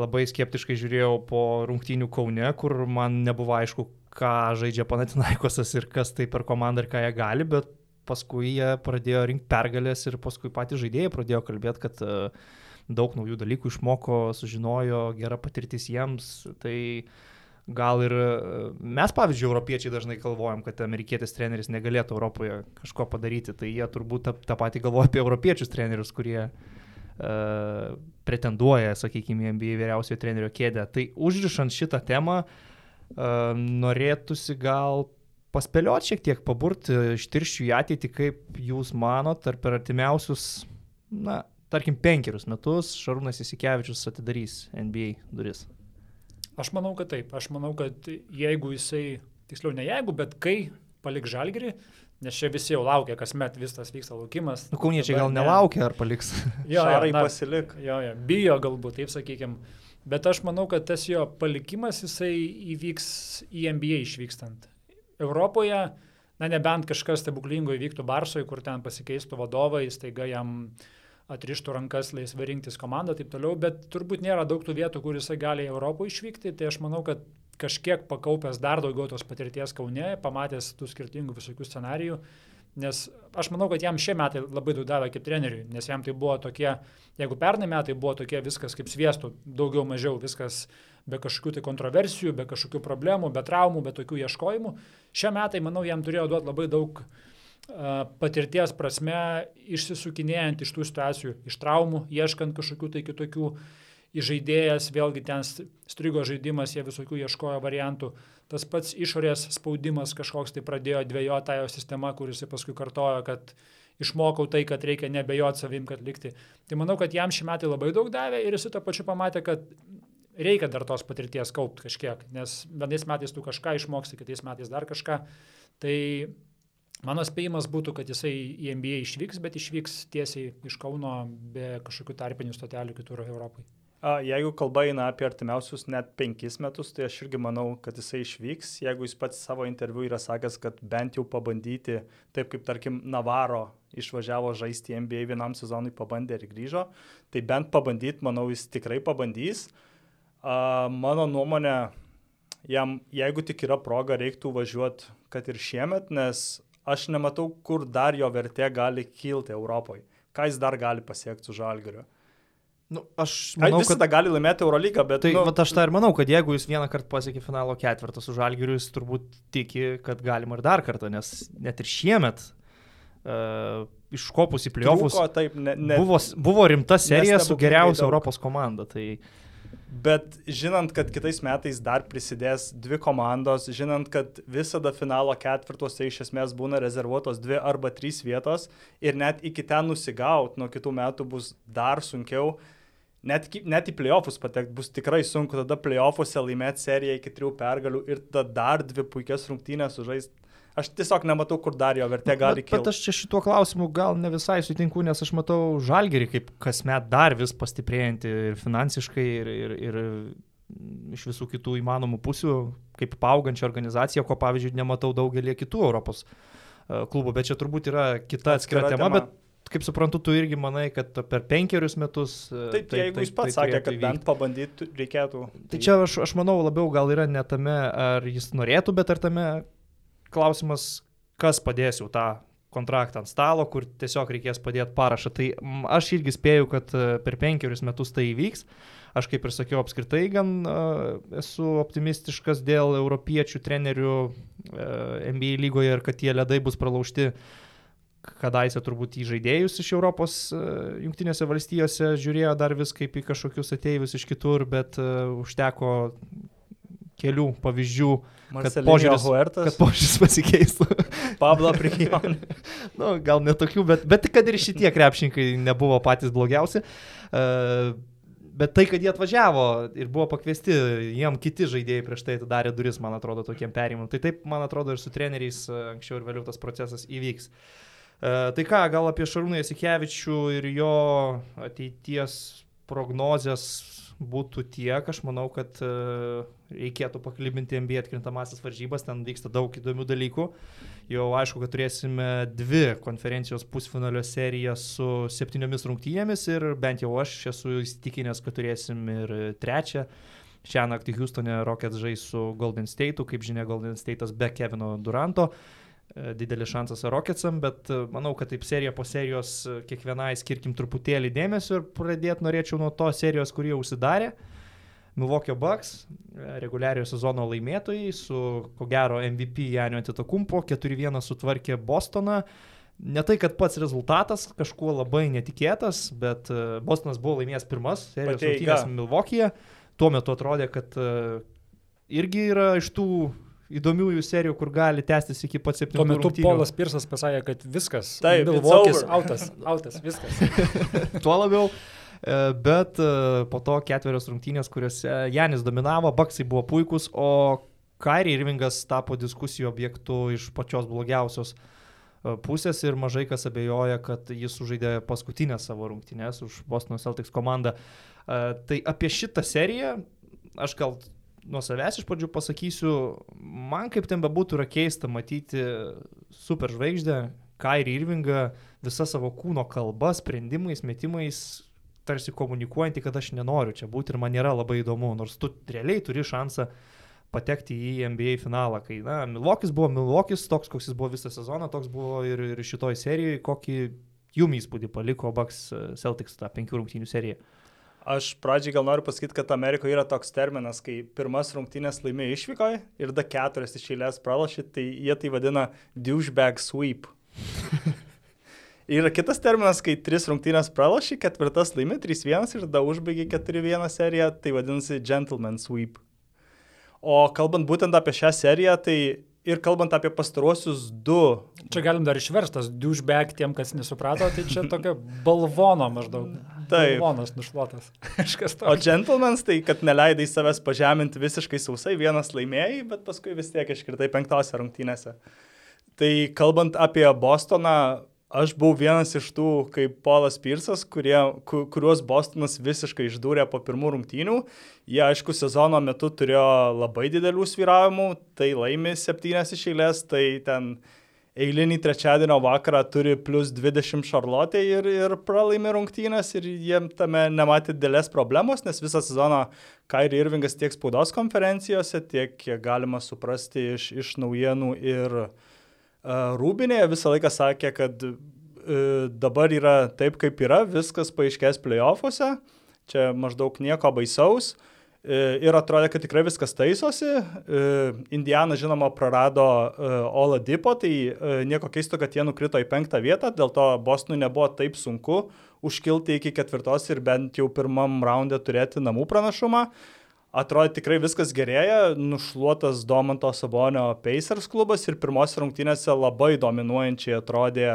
Labai skeptiškai žiūrėjau po rungtynių Kaune, kur man nebuvo aišku, ką žaidžia Panatinaikosas ir kas tai per komandą ir ką jie gali, bet paskui jie pradėjo rinkti pergalės ir paskui patys žaidėjai pradėjo kalbėti, kad uh, daug naujų dalykų išmoko, sužinojo, gera patirtis jiems. Tai gal ir e, mes, pavyzdžiui, europiečiai dažnai galvojam, kad amerikietis treneris negalėtų Europoje kažko padaryti, tai jie turbūt tą, tą patį galvoja apie europiečius trenerius, kurie uh, pretenduoja, sakykime, NBA vyriausiojo trenerio kėdę. Tai užrišant šitą temą, uh, norėtųsi gal paspėlioti šiek tiek, paburti ištirščių į ateitį, kaip jūs manot, ar per artimiausius, na, tarkim, penkerius metus Šarūnas Isikevičius atidarys NBA duris? Aš manau, kad taip. Aš manau, kad jeigu jisai, tiksliau ne jeigu, bet kai palik žalgerį, Nes čia visi jau laukia, kasmet vis tas vyksta laukimas. Nu, kauniečiai gal nelaukia ar paliks. <laughs> jo, na, pasilik. Jo, jo, bijo galbūt, taip sakykime. Bet aš manau, kad tas jo palikimas jisai įvyks į NBA išvykstant. Europoje, na nebent kažkas stebuklingo įvyktų Barsoje, kur ten pasikeistų vadovai, staiga jam atrištų rankas laisvai rinktis komandą, taip toliau, bet turbūt nėra daug tų vietų, kur jisai gali į Europą išvykti, tai aš manau, kad kažkiek pakaupęs dar daugiau tos patirties Kaune, pamatęs tų skirtingų visokių scenarijų, Nes aš manau, kad jam šie metai labai daug davė kaip treneriui, nes jam tai buvo tokie, jeigu pernai metai buvo tokie viskas kaip sviestų, daugiau mažiau viskas be kažkokių tai kontroversijų, be kažkokių problemų, be traumų, be tokių ieškojimų. Šie metai, manau, jam turėjo duoti labai daug patirties prasme, išsisukinėjant iš tų situacijų, iš traumų, ieškant kažkokių tai kitokių žaidėjas, vėlgi ten strigo žaidimas, jie visokių ieškojo variantų. Tas pats išorės spaudimas kažkoks tai pradėjo dviejotą jo sistemą, kuris paskui kartojo, kad išmokau tai, kad reikia nebejoti savim, kad likti. Tai manau, kad jam šį metą labai daug davė ir jis to pačiu pamatė, kad reikia dar tos patirties kaupti kažkiek, nes vienais metais tu kažką išmoksti, kitais metais dar kažką. Tai mano spėjimas būtų, kad jisai į NBA išvyks, bet išvyks tiesiai iš Kauno be kažkokių tarpinių stotelių kitur Europai. Jeigu kalba eina apie artimiausius net penkis metus, tai aš irgi manau, kad jisai išvyks. Jeigu jis pats savo interviu yra sakęs, kad bent jau pabandyti, taip kaip tarkim Navaro išvažiavo žaisti NBA vienam sezonui, pabandė ir grįžo, tai bent pabandyti, manau, jis tikrai pabandys. A, mano nuomonė, jam, jeigu tik yra proga, reiktų važiuoti, kad ir šiemet, nes aš nematau, kur dar jo vertė gali kilti Europoje. Ką jis dar gali pasiekti su žalgariu. Nu, aš manau, kad tą gali laimėti Eurolygą, bet... Tai nu... vat, aš tą ir manau, kad jeigu jis vieną kartą pasiekė finalo ketvirtą su Žalgiriu, jis turbūt tiki, kad galima ir dar kartą, nes net ir šiemet uh, iškopus į pliovus ne, ne, buvo, buvo rimta serija su geriausia Europos komanda. Tai... Bet žinant, kad kitais metais dar prisidės dvi komandos, žinant, kad visada finalo ketvirtuose iš esmės būna rezervuotos dvi arba trys vietos ir net iki ten nusigaut nuo kitų metų bus dar sunkiau, net, net į playoffus patekti bus tikrai sunku, tada playoffuose laimėti seriją iki trijų pergalių ir tada dar dvi puikias rungtynės sužaisti. Aš tiesiog nematau, kur dar jo vertė gali kilti. Bet aš čia šituo klausimu gal ne visai sutinku, nes aš matau žalgerį kaip kasmet dar vis pastiprėjantį ir finansiškai, ir, ir, ir iš visų kitų įmanomų pusių, kaip augančią organizaciją, ko pavyzdžiui nematau daugelį kitų Europos e, klubų, bet čia turbūt yra kita atskira tema, tema, bet kaip suprantu, tu irgi manai, kad per penkerius metus. E, taip, taip jeigu taip, jis pats tai sakė, kad bent pabandyti reikėtų. Tai, tai čia aš, aš manau labiau gal yra ne tame, ar jis norėtų, bet ar tame klausimas, kas padės jau tą kontraktą ant stalo, kur tiesiog reikės padėti parašą. Tai aš irgi spėju, kad e, per penkerius metus tai įvyks. Aš kaip ir sakiau, apskritai gan uh, esu optimistiškas dėl europiečių trenerių uh, NBA lygoje ir kad tie ledai bus pralaužti kadaise turbūt į žaidėjus iš Europos e, jungtinėse valstijose žiūrėjo dar vis kaip į kažkokius ateivius iš kitur, bet užteko kelių pavyzdžių, kad požiūris, kad požiūris <laughs> pasikeistų. Pablo Prikion. <laughs> nu, gal netokių, bet, bet kad ir šitie krepšininkai nebuvo patys blogiausi. Uh, bet tai, kad jie atvažiavo ir buvo pakviesti, jiem kiti žaidėjai prieš tai atidarė duris, man atrodo, tokiem perimam. Tai taip, man atrodo, ir su treneriais anksčiau ir vėliau tas procesas įvyks. E, tai ką, gal apie Šarūną Jasikevičių ir jo ateities prognozijas būtų tiek, aš manau, kad e, reikėtų paklibinti MB atkrintamasis varžybas, ten vyksta daug įdomių dalykų. Jau aišku, kad turėsime dvi konferencijos pusfinalio serijas su septyniomis rungtynėmis ir bent jau aš esu įsitikinęs, kad turėsim ir trečią. Šią naktį Houstone Rockets žais su Golden State'u, kaip žinia, Golden State'as be Kevino Duranto. Uh, didelis šansas Rocketsam, bet e, manau, kad taip serija po serijos e, kiekvienai skirkim truputėlį dėmesio ir pradėti norėčiau nuo to serijos, kurie užsidarė. Milwaukee Bucks, reguliariojo sezono laimėtojai, su ko gero MVP Janio Antitokumpo, 4-1 sutvarkė Bostoną. Ne tai, kad pats rezultatas kažkuo labai netikėtas, bet Bostonas buvo laimėjęs pirmas serijos rungtynės Milwaukee'e. Tuo metu atrodė, kad irgi yra iš tų įdomiųjų serijų, kur gali tęstis iki pat 7 metų. Tuo metu rungtynių. Polas Pirsas pasakė, kad viskas. Taip, Milvokis, autas, autas, viskas. <laughs> Tuo labiau. E, bet e, po to ketverios rungtynės, kuriuose Janis dominavo, Baksai buvo puikus, o Kairi Irvingas tapo diskusijų objektu iš pačios blogiausios e, pusės ir mažai kas abejoja, kad jis sužaidė paskutinę savo rungtynės už Boston Celtics komandą. Tai apie šitą seriją aš gal nuo savęs iš pradžių pasakysiu, man kaip ten bebūtų yra keista matyti superžvaigždę, Kairį Irvingą, visą savo kūno kalbą, sprendimais, metimais, tarsi komunikuojantį, kad aš nenoriu čia būti ir man nėra labai įdomu, nors tu realiai turi šansą patekti į NBA finalą, kai, na, Milvokis buvo Milvokis, toks, koks jis buvo visą sezoną, toks buvo ir, ir šitoj serijoje, kokį jum įspūdį paliko Bucks e, Celtics tą penkių rungtynių seriją. Aš pradžiai gal noriu pasakyti, kad Amerikoje yra toks terminas, kai pirmas rungtynės laimė išvykoje ir da keturias iš eilės pralašė, tai jie tai vadina douchebag sweep. <laughs> yra kitas terminas, kai tris rungtynės pralašė, ketvirtas laimė 3-1 ir da užbaigė 4-1 seriją, tai vadinasi gentleman sweep. O kalbant būtent apie šią seriją, tai Ir kalbant apie pastaruosius du. Čia galim dar išverstas, douchebag tiem, kas nesuprato, tai čia tokia balvono maždaug. <laughs> Taip. Balvonas nušluotas. <laughs> Kažkas to. O gentlemans tai, kad neleidai savęs pažeminti visiškai sausai, vienas laimėjai, bet paskui vis tiek iškritai penktose rungtynėse. Tai kalbant apie Bostoną, Aš buvau vienas iš tų, kaip Polas Pirsas, kurie, ku, kuriuos Bostonas visiškai išdūrė po pirmų rungtynių. Jie, aišku, sezono metu turėjo labai didelių sviravimų, tai laimi septynės iš eilės, tai ten eilinį trečiadienio vakarą turi plus 20 šarlotė ir, ir pralaimi rungtynės ir jiem tame nematė didelės problemos, nes visą sezoną Kairi Irvingas tiek spaudos konferencijose, tiek kiek galima suprasti iš, iš naujienų ir uh, Rūbinėje visą laiką sakė, kad e, dabar yra taip, kaip yra, viskas paaiškės playoffuose, čia maždaug nieko baisaus. E, ir atrodė, kad tikrai viskas taisosi. E, Indiana, žinoma, prarado Ola Dipo, tai nieko keisto, kad jie nukrito į penktą vietą, dėl to Bostonui nebuvo taip sunku užkilti iki ketvirtos ir bent jau pirmam raunde turėti namų pranašumą. Atrodo tikrai viskas gerėja, nušluotas Domanto Sabonio Pacers klubas ir pirmos rungtynėse labai dominuojančiai atrodė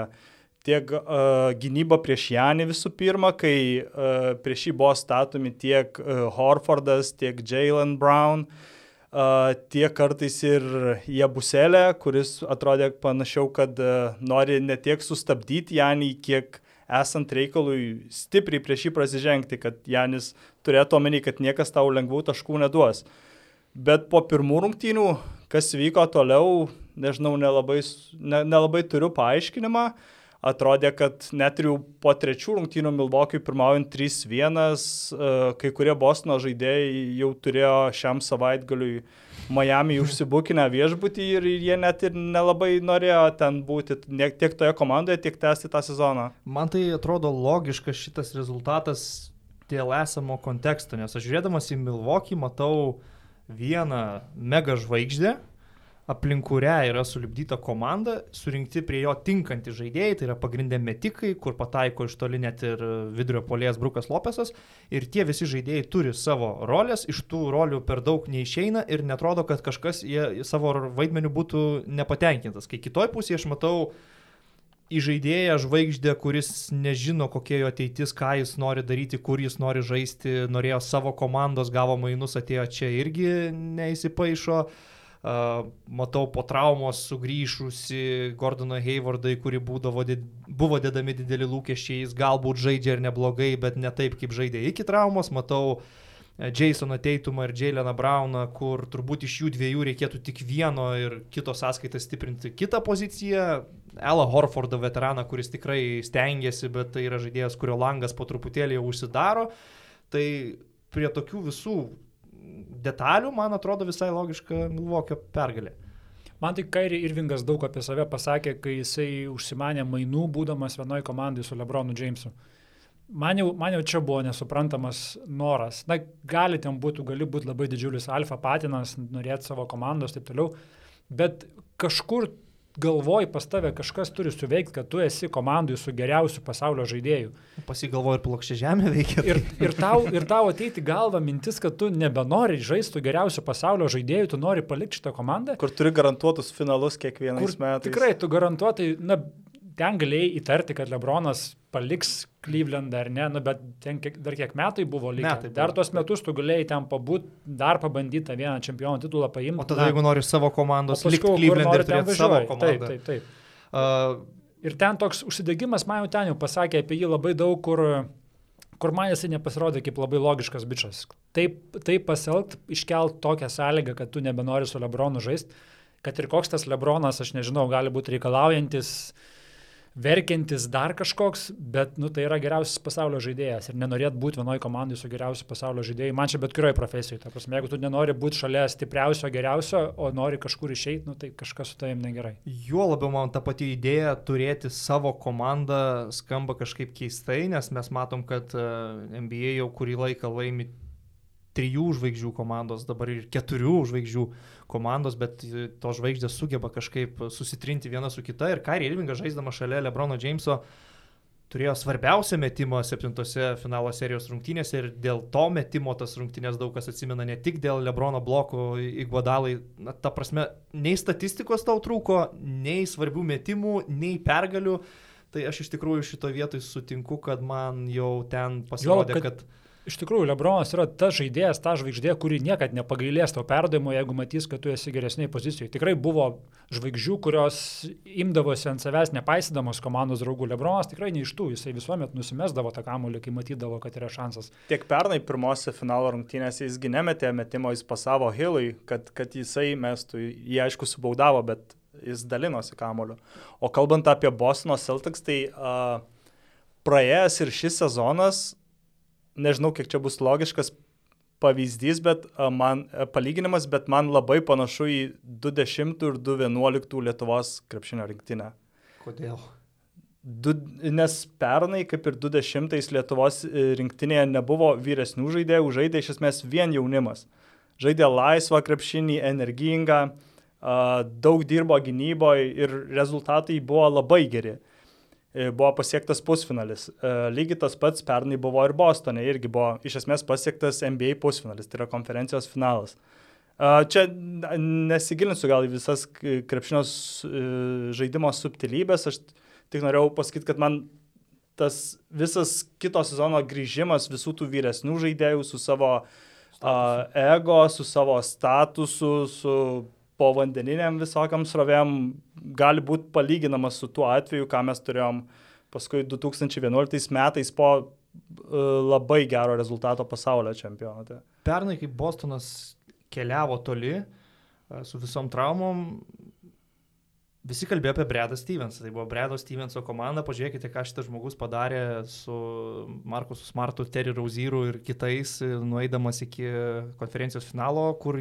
tiek uh, gynyba prieš Janį visų pirma, kai uh, prieš jį buvo statomi tiek uh, Horfordas, tiek Jalen Brown, uh, tiek kartais ir Jebuselė, kuris atrodė panašiau, kad uh, nori ne tiek sustabdyti Janį, kiek esant reikalui stipriai prieš jį prasižengti, kad Janis turėtų omeny, kad niekas tau lengvų taškų neduos. Bet po pirmų rungtynių, kas vyko toliau, nežinau, nelabai, ne, nelabai turiu paaiškinimą. Atrodė, kad net ir po trečių rungtynių Milvokiui pirmaujant 3-1, e, kai kurie Bostono žaidėjai jau turėjo šiam savaitgaliui Miami užsibukinę viešbutį ir jie net ir nelabai norėjo ten būti tiek toje komandoje, tiek tęsti tą sezoną. Man tai atrodo logiškas šitas rezultatas dėl esamo konteksto, nes aš žiūrėdamas į Milvokį matau vieną mega žvaigždę, aplink kurią yra sulibdyta komanda, surinkti prie jo tinkantys žaidėjai, tai yra pagrindė metikai, kur pataiko iš toli net ir vidurio polės Brukas Lopesas. Ir tie visi žaidėjai turi savo rolės, iš tų rolių per daug neišeina ir netrodo, kad kažkas savo vaidmeniu būtų nepatenkintas. Kai kitoj pusėje aš matau į žaidėją žvaigždę, kuris nežino, kokia jo ateitis, ką jis nori daryti, kur jis nori žaisti, norėjo savo komandos, gavo mainus, atėjo čia irgi neįsipaišo. Uh, matau po traumos sugrįžusi Gordoną Haywardą, į kurį būdavo, buvo dedami dideli lūkesčiai, jis galbūt žaidžia ir neblogai, bet ne taip, kaip žaidė iki traumos. Matau e, Jasoną Teitumą ir Jaileną Browną, kur turbūt iš jų dviejų reikėtų tik vieno ir kito sąskaitą stiprinti kitą poziciją. Ela Horfordą veteraną, kuris tikrai stengiasi, bet tai yra žaidėjas, kurio langas po truputėlį jau užsidaro. Tai prie tokių visų detalių, man atrodo visai logiška Milvokio pergalė. Man tik Kairi Irvingas daug apie save pasakė, kai jisai užsimanė mainų, būdamas vienoje komandai su Lebronu Jamesu. Man jau, man jau čia buvo nesuprantamas noras. Na, gali ten būtų, gali būti labai didžiulis alfa patinas, norėti savo komandos ir taip toliau, bet kažkur galvoj pas tave kažkas turi suveikti, kad tu esi komandai su geriausiu pasaulio žaidėju. Pasigalvoju ir plokščia žemė veikia. Ir, ir, tau, ir tau ateiti galva mintis, kad tu nebenori žaisti geriausiu pasaulio žaidėju, tu nori palikti šitą komandą. Kur turi garantuotus finalus kiekvienais metais. Tikrai, tu garantuotai, na, ten galėjai įtarti, kad Lebronas paliks Clevelandą ar ne, nu, bet ten kiek, dar kiek metai buvo likę. Metai dar tuos metus tu galėjai ten pabūti, dar pabandyti tą vieną čempionų titulą paimti. O tada, na, jeigu nori savo komandos, likti Clevelandą ir turėti savo komandą. Taip, taip, taip. Uh, ir ten toks užsidegimas, man jau ten jau pasakė apie jį labai daug, kur kur man jisai nepasirodė kaip labai logiškas bičias. Taip, taip pasielgt, iškelt tokią sąlygą, kad tu nebenori su Lebronu žaisti, kad ir koks tas Lebronas, aš nežinau, gali būti reikalaujantis, uh, verkiantis dar kažkoks, bet nu, tai yra geriausias pasaulio žaidėjas ir nenorėt būti vienoje komandoje su geriausiu pasaulio žaidėju, man čia bet kurioje profesijoje. Ta prasme, jeigu tu nenori būti šalia stipriausio, geriausio, o nori kažkur išeiti, nu, tai kažkas su tavim negerai. Juo labiau man ta pati idėja turėti savo komandą skamba kažkaip keistai, nes mes matom, kad e, NBA jau kurį laiką laimi trijų žvaigždžių komandos, dabar ir keturių žvaigždžių komandos, bet to žvaigždės sugeba kažkaip susitrinti viena su kita ir Kairi Irvingas žaisdama šalia Lebrono Jameso turėjo svarbiausią metimą septintose finalo serijos rungtynėse ir dėl to metimo tas rungtynės daug kas atsimena ne tik dėl Lebrono bloko į Guadalai, na, ta prasme, nei statistikos tau trūko, nei svarbių metimų, nei pergalių. Tai aš iš tikrųjų šito vietoj sutinku, kad man jau ten pasirodė, jo, kad... kad Iš tikrųjų, Lebronas yra ta žaidėjas, ta žvaigždė, kuri niekada nepagailės tau perdavimo, jeigu matys, kad tu esi geresniai pozicijoje. Tikrai buvo žvaigždžių, kurios imdavosi ant savęs nepaisydamos komandos draugų. Lebronas tikrai ne iš tų, jisai visuomet nusimesdavo tą kamuolį, kai matydavo, kad yra šansas. Tiek pernai pirmose finalo rungtynėse jisgi nemetė metimo, jis pasavo Hilui, kad, kad jisai mestų, jį aišku subaudavo, bet jis dalinosi kamuoliu. O kalbant apie Bostono Celtics, tai uh, praėjęs ir šis sezonas nežinau, kiek čia bus logiškas pavyzdys, bet man palyginimas, bet man labai panašu į 20 ir 211 Lietuvos krepšinio rinktinę. Kodėl? Du, nes pernai, kaip ir 20 Lietuvos e, rinktinėje, nebuvo vyresnių žaidėjų, žaidė iš esmės vien jaunimas. Žaidė laisvą krepšinį, energingą, daug dirbo gynyboje ir rezultatai buvo labai geri. E, buvo pasiektas pusfinalis. E, lygiai tas pats pernai buvo ir Bostone, irgi buvo iš esmės pasiektas NBA pusfinalis, tai yra konferencijos finalas. E, čia nesigilinsiu gal į visas krepšinio žaidimo subtilybės, aš tik norėjau pasakyti, kad man tas visas kito sezono grįžimas visų tų vyresnių žaidėjų su savo uh, ego, su savo statusu, su povandeniniam visokiam srovėm gali būti palyginamas su tuo atveju, ką mes turėjom paskui 2011 metais po uh, labai gero rezultato pasaulio čempionate. Pernai, kai Bostonas keliavo toli uh, su visom traumom, visi kalbėjo apie Bredą Stevensą. Tai buvo Bredo Stevenso komanda. Pažiūrėkite, ką šitas žmogus padarė su Markusu Smartu, Terry Rauzyru ir kitais, nueidamas iki konferencijos finalo, kur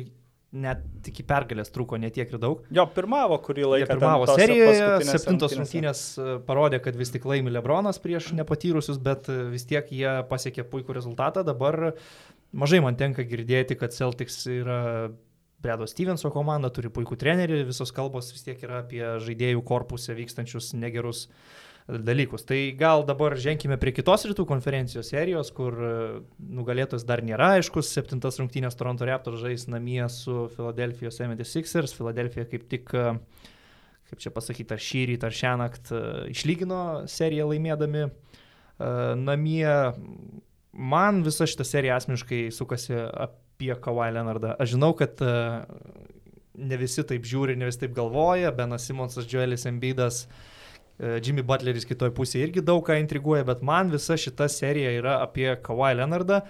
net iki pergalės truko netiek ir daug. Jo, pirmavo kurį laiką. Jie pirmavo serijoje, septintos rungtynės e, parodė, kad vis tik laimi Lebronas prieš nepatyrusius, bet e, vis tiek jie pasiekė puikų rezultatą. Dabar mažai man tenka girdėti, kad Celtics yra Bredo Stevenso komanda, turi puikų trenerį, visos kalbos vis tiek yra apie žaidėjų korpusę vykstančius negerus uh, dalykus. Tai gal dabar ženkime prie kitos rytų konferencijos serijos, kur e, nugalėtojas dar nėra aiškus. Septintas rungtynės Toronto Raptors žais namie su Philadelphia 76ers. Philadelphia kaip tik, e, kaip čia pasakyti, ar šį rytą, ar šią naktį e, išlygino seriją laimėdami namie. Man visa šita serija asmeniškai sukasi apie Kawhi Leonardą. Aš žinau, kad ne visi taip žiūri, ne visi taip galvoja. Benas Simonsas, Joelis Embidas. Uh, Jimmy Butleris kitoje pusėje irgi daug ką intriguoja, bet man visa šita serija yra apie Kawhi Leonardą.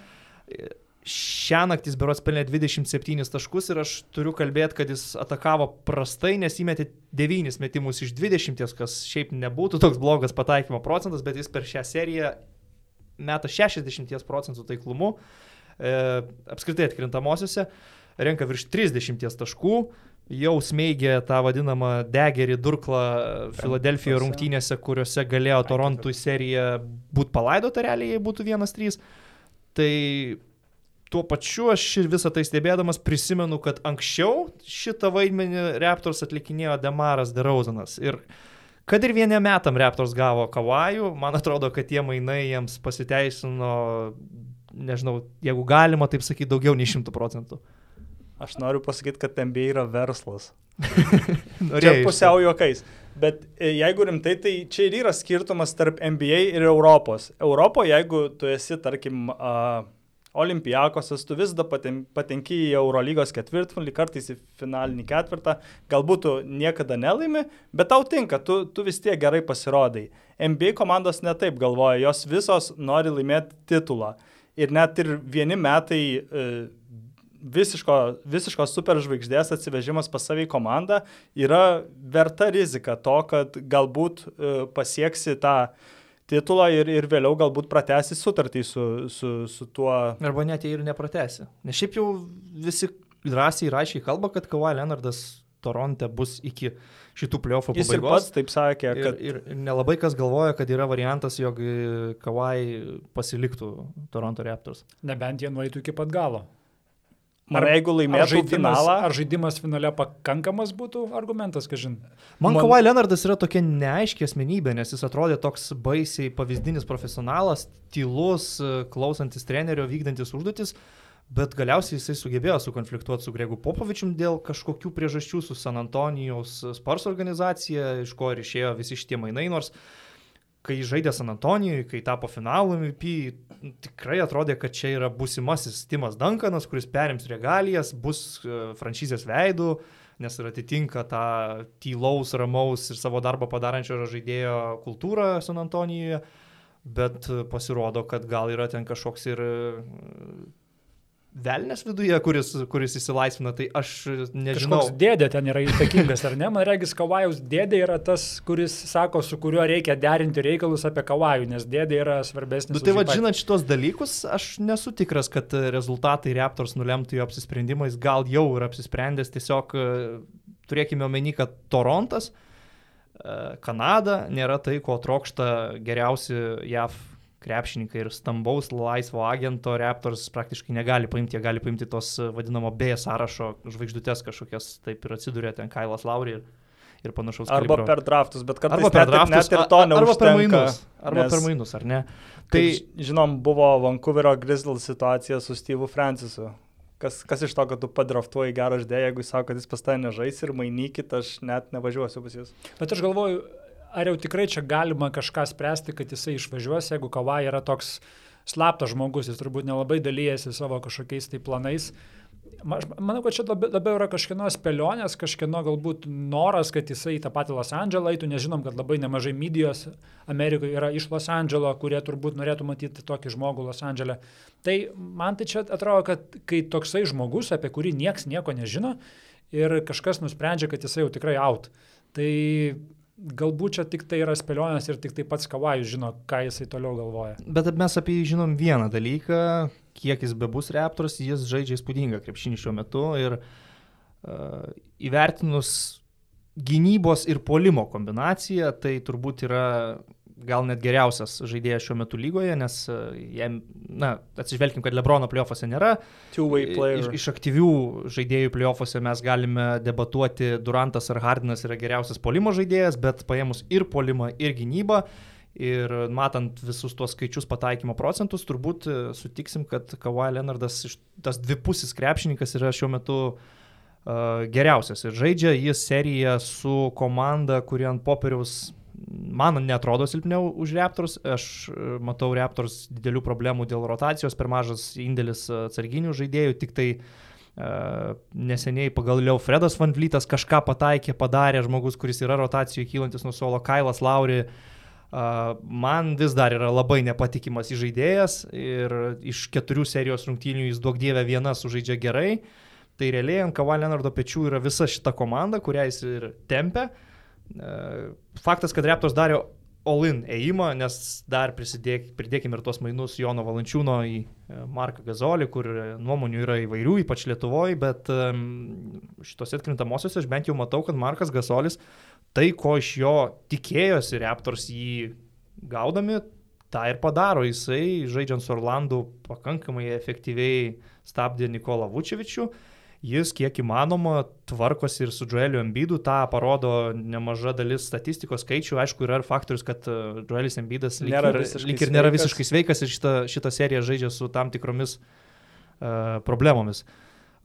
E, Šią naktį jis berots pelnė 27 taškus ir aš turiu kalbėti, kad jis atakavo prastai, nes įmetė 9 metimus iš 20, kas šiaip nebūtų toks blogas pataikymo procentas, bet jis per šią seriją meta 60 procentų taiklumu, e, apskritai atkrintamosiose, renka virš 30 taškų, jau smeigė tą vadinamą degerį durklą Filadelfijoje rungtynėse, kuriuose galėjo Torontui serija būti palaidota realiai, jei būtų 1-3. Tai tuo pačiu aš ir visą tai stebėdamas prisimenu, kad anksčiau šitą vaidmenį Raptors atlikinėjo Demaras Derauzanas. Ir kad ir vieniem metam Raptors gavo Kavajų, man atrodo, kad tie mainai jiems pasiteisino, nežinau, jeigu galima taip sakyti, daugiau nei 100 procentų. Aš noriu pasakyti, kad MBA yra verslas. <laughs> čia pusiau juokais. Bet e, jeigu rimtai, tai čia ir yra skirtumas tarp MBA ir Europos. Europoje, jeigu tu esi, tarkim, uh, Olimpijakosas, tu vis dar patenki į Eurolygos ketvirtfinalį, kartais į finalinį ketvirtą, galbūt tu niekada nelaimi, bet tau tinka, tu, tu vis tiek gerai pasirodai. NBA komandos netaip galvoja, jos visos nori laimėti titulą. Ir net ir vieni metai uh, visiško, visiško superžvaigždės atsivežimas pas savį komandą yra verta rizika to, kad galbūt e, pasieksi tą titulą ir, ir vėliau galbūt pratesi sutartį su, su, su tuo. Arba net jei ir nepratesi. Nes šiaip jau visi drąsiai ir aiškiai kalba, kad Kawhi Leonardas Toronte bus iki šitų playoffų Jis ir pabaigos. pats taip sakė, kad Ir, ir nelabai kas galvoja, kad yra variantas, jog Kawhi pasiliktų Toronto Raptors. Nebent jie nueitų iki pat galo. Man jeigu laimėtų finalą, ar žaidimas finale pakankamas būtų argumentas, kažin. Man, Man-. Kawhi Leonardas yra tokia neaiški asmenybė, nes jis atrodė toks baisiai pavyzdinis profesionalas, tylus, klausantis trenerio, vykdantis užduotis, bet galiausiai jisai sugebėjo sukonfliktuoti su Gregu Popovičium dėl kažkokių priežasčių su San Antonijaus Spars organizacija, iš ko ir išėjo visi šitie mainai, nors kai žaidė San Antonijoje, kai tapo finalų MVP, tikrai atrodė, kad čia yra būsimasis Timas Duncanas, kuris perims regalijas, bus e, franšizės veidų, nes ir atitinka tą tylaus, ramaus ir savo darbą padarančio žaidėjo kultūrą San Antonijoje, bet e, pasirodo, kad gal yra ten kažkoks ir velnės viduje, kuris, kuris įsilaisvina, tai aš nežinau. Kažkoks dėdė ten yra įtakingas, ar ne? Man regis, Kavajaus dėdė yra tas, kuris sako, su kuriuo reikia derinti reikalus apie Kavajų, nes dėdė yra svarbesnis. Nu, tai jį va, patį. žinant šitos dalykus, aš nesu tikras, kad rezultatai Raptors nulemtų jo apsisprendimais, gal jau yra apsisprendęs, tiesiog e, turėkime omeny, kad Torontas, e, Kanada nėra tai, ko trokšta geriausi JAV krepšininkai ir stambaus laisvo agento Raptors praktiškai negali paimti, jie gali paimti tos e, vadinamo B sąrašo žvaigždutės kažkokias, taip ir atsidūrė ten Kailas Lauri ir, ir panašaus. arba kalibro. per draftus, bet kartais arba per net, draftus, net ir to a- arba per neužtenka. mainus, arba nes- per mainus, ar ne? Tai, žinom, buvo Vancouverio Grizzlies situacija su Steve'u Francisu. Kas, kas iš to, kad tu padraftuoji gerą žaidėją, jeigu jis sako, kad jis pas tave nežais ir mainykit, aš net nevažiuosiu pas jūs. Bet aš galvoju, ar jau tikrai čia galima kažką spręsti, kad jisai išvažiuos, jeigu Kava yra toks slaptas žmogus, jis turbūt nelabai dalyjasi savo kažkokiais tai planais. Manau, kad čia labiau, labiau yra kažkieno spėlionės, kažkieno galbūt noras, kad jisai į tą patį Los Andželą eitų. Nežinom, kad labai nemažai medijos Amerikoje yra iš Los Andželo, kurie turbūt norėtų matyti tokį žmogų Los Andželė. Tai man tai čia atrodo, kad kai toksai žmogus, apie kurį nieks nieko nežino ir kažkas nusprendžia, kad jisai jau tikrai out. Tai galbūt čia tik tai yra spėlionės ir tik tai pats Kavajus žino, ką jisai toliau galvoja. Bet mes apie jį žinom vieną dalyką, kiek jis bebus Raptors, jis žaidžia įspūdingą krepšinį šiuo metu ir uh, įvertinus gynybos ir polimo kombinaciją, tai turbūt yra gal net geriausias žaidėjas šiuo metu lygoje, nes uh, jam, na, atsižvelgim, kad Lebrono playoffuose nėra. Iš, iš aktyvių žaidėjų playoffuose mes galime debatuoti, Durantas ar Hardinas yra geriausias polimo žaidėjas, bet paėmus ir polimą, ir gynybą, ir matant visus tuos skaičius pataikymo procentus, turbūt e, sutiksim, kad Kawhi Leonardas, tas dvipusis krepšininkas yra šiuo metu uh, geriausias. Ir žaidžia jis seriją su komanda, kuri ant popieriaus man netrodo silpniau už Raptors. Aš e, matau Raptors didelių problemų dėl rotacijos, per mažas indėlis e, atsarginių žaidėjų, tik tai uh, neseniai pagaliau Fredas Van Vlytas kažką pataikė, padarė žmogus, kuris yra rotacijoje kylantis nuo suolo, Kailas Lauri. Man vis dar yra labai nepatikimas žaidėjas ir iš keturių serijos rungtynių jis duok dievę vieną sužaidžia gerai. Tai realiai ant Kawhi Leonardo pečių yra visa šita komanda, kurią jis ir tempia. Uh, Faktas, kad Raptors darė all-in ėjimą, nes dar prisidėk, pridėkime ir tos mainus Jono Valančiūno į e, Marką Gazolį, kur e, nuomonių yra įvairių, ypač Lietuvoje, bet šitose atkrintamosiose aš bent jau matau, kad Markas Gazolis tai, ko iš jo tikėjosi Raptors jį gaudami, tą ir padaro. Jisai, žaidžiant su Orlandu, pakankamai efektyviai stabdė Nikolą Vučevičių. Jis kiek įmanoma tvarkosi ir su Joeliu Embidu, tą parodo nemaža dalis statistikos skaičių. Aišku, yra ir faktorius, kad e, Joelis Embidas lyg, Nėra ir- lyg ir nėra visiškai sveikas ir šitą, šitą seriją žaidžia su tam tikromis uh, problemomis.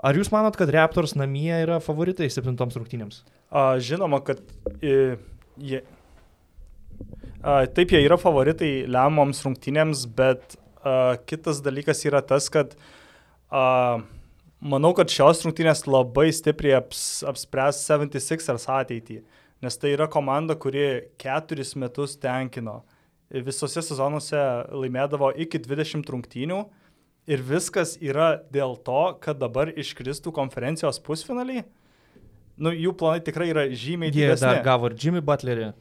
Ar jūs manot, kad Raptors namie yra favoritai septintoms rungtynėms? A, žinoma, kad i, jie, a, taip jie yra favoritai lemiamoms rungtynėms, bet a, kitas dalykas yra tas, kad a, manau, kad šios rungtynės labai stipriai aps, apspręs 76ers ateitį, nes tai yra komanda, kuri keturis metus tenkino. Visose sezonuose laimėdavo iki 20 rungtynių ir viskas yra dėl to, kad dabar iškristų konferencijos pusfinaliai. Nu, jų planai tikrai yra žymiai Jie didesni. dar gavo ir Jimmy Butlerį,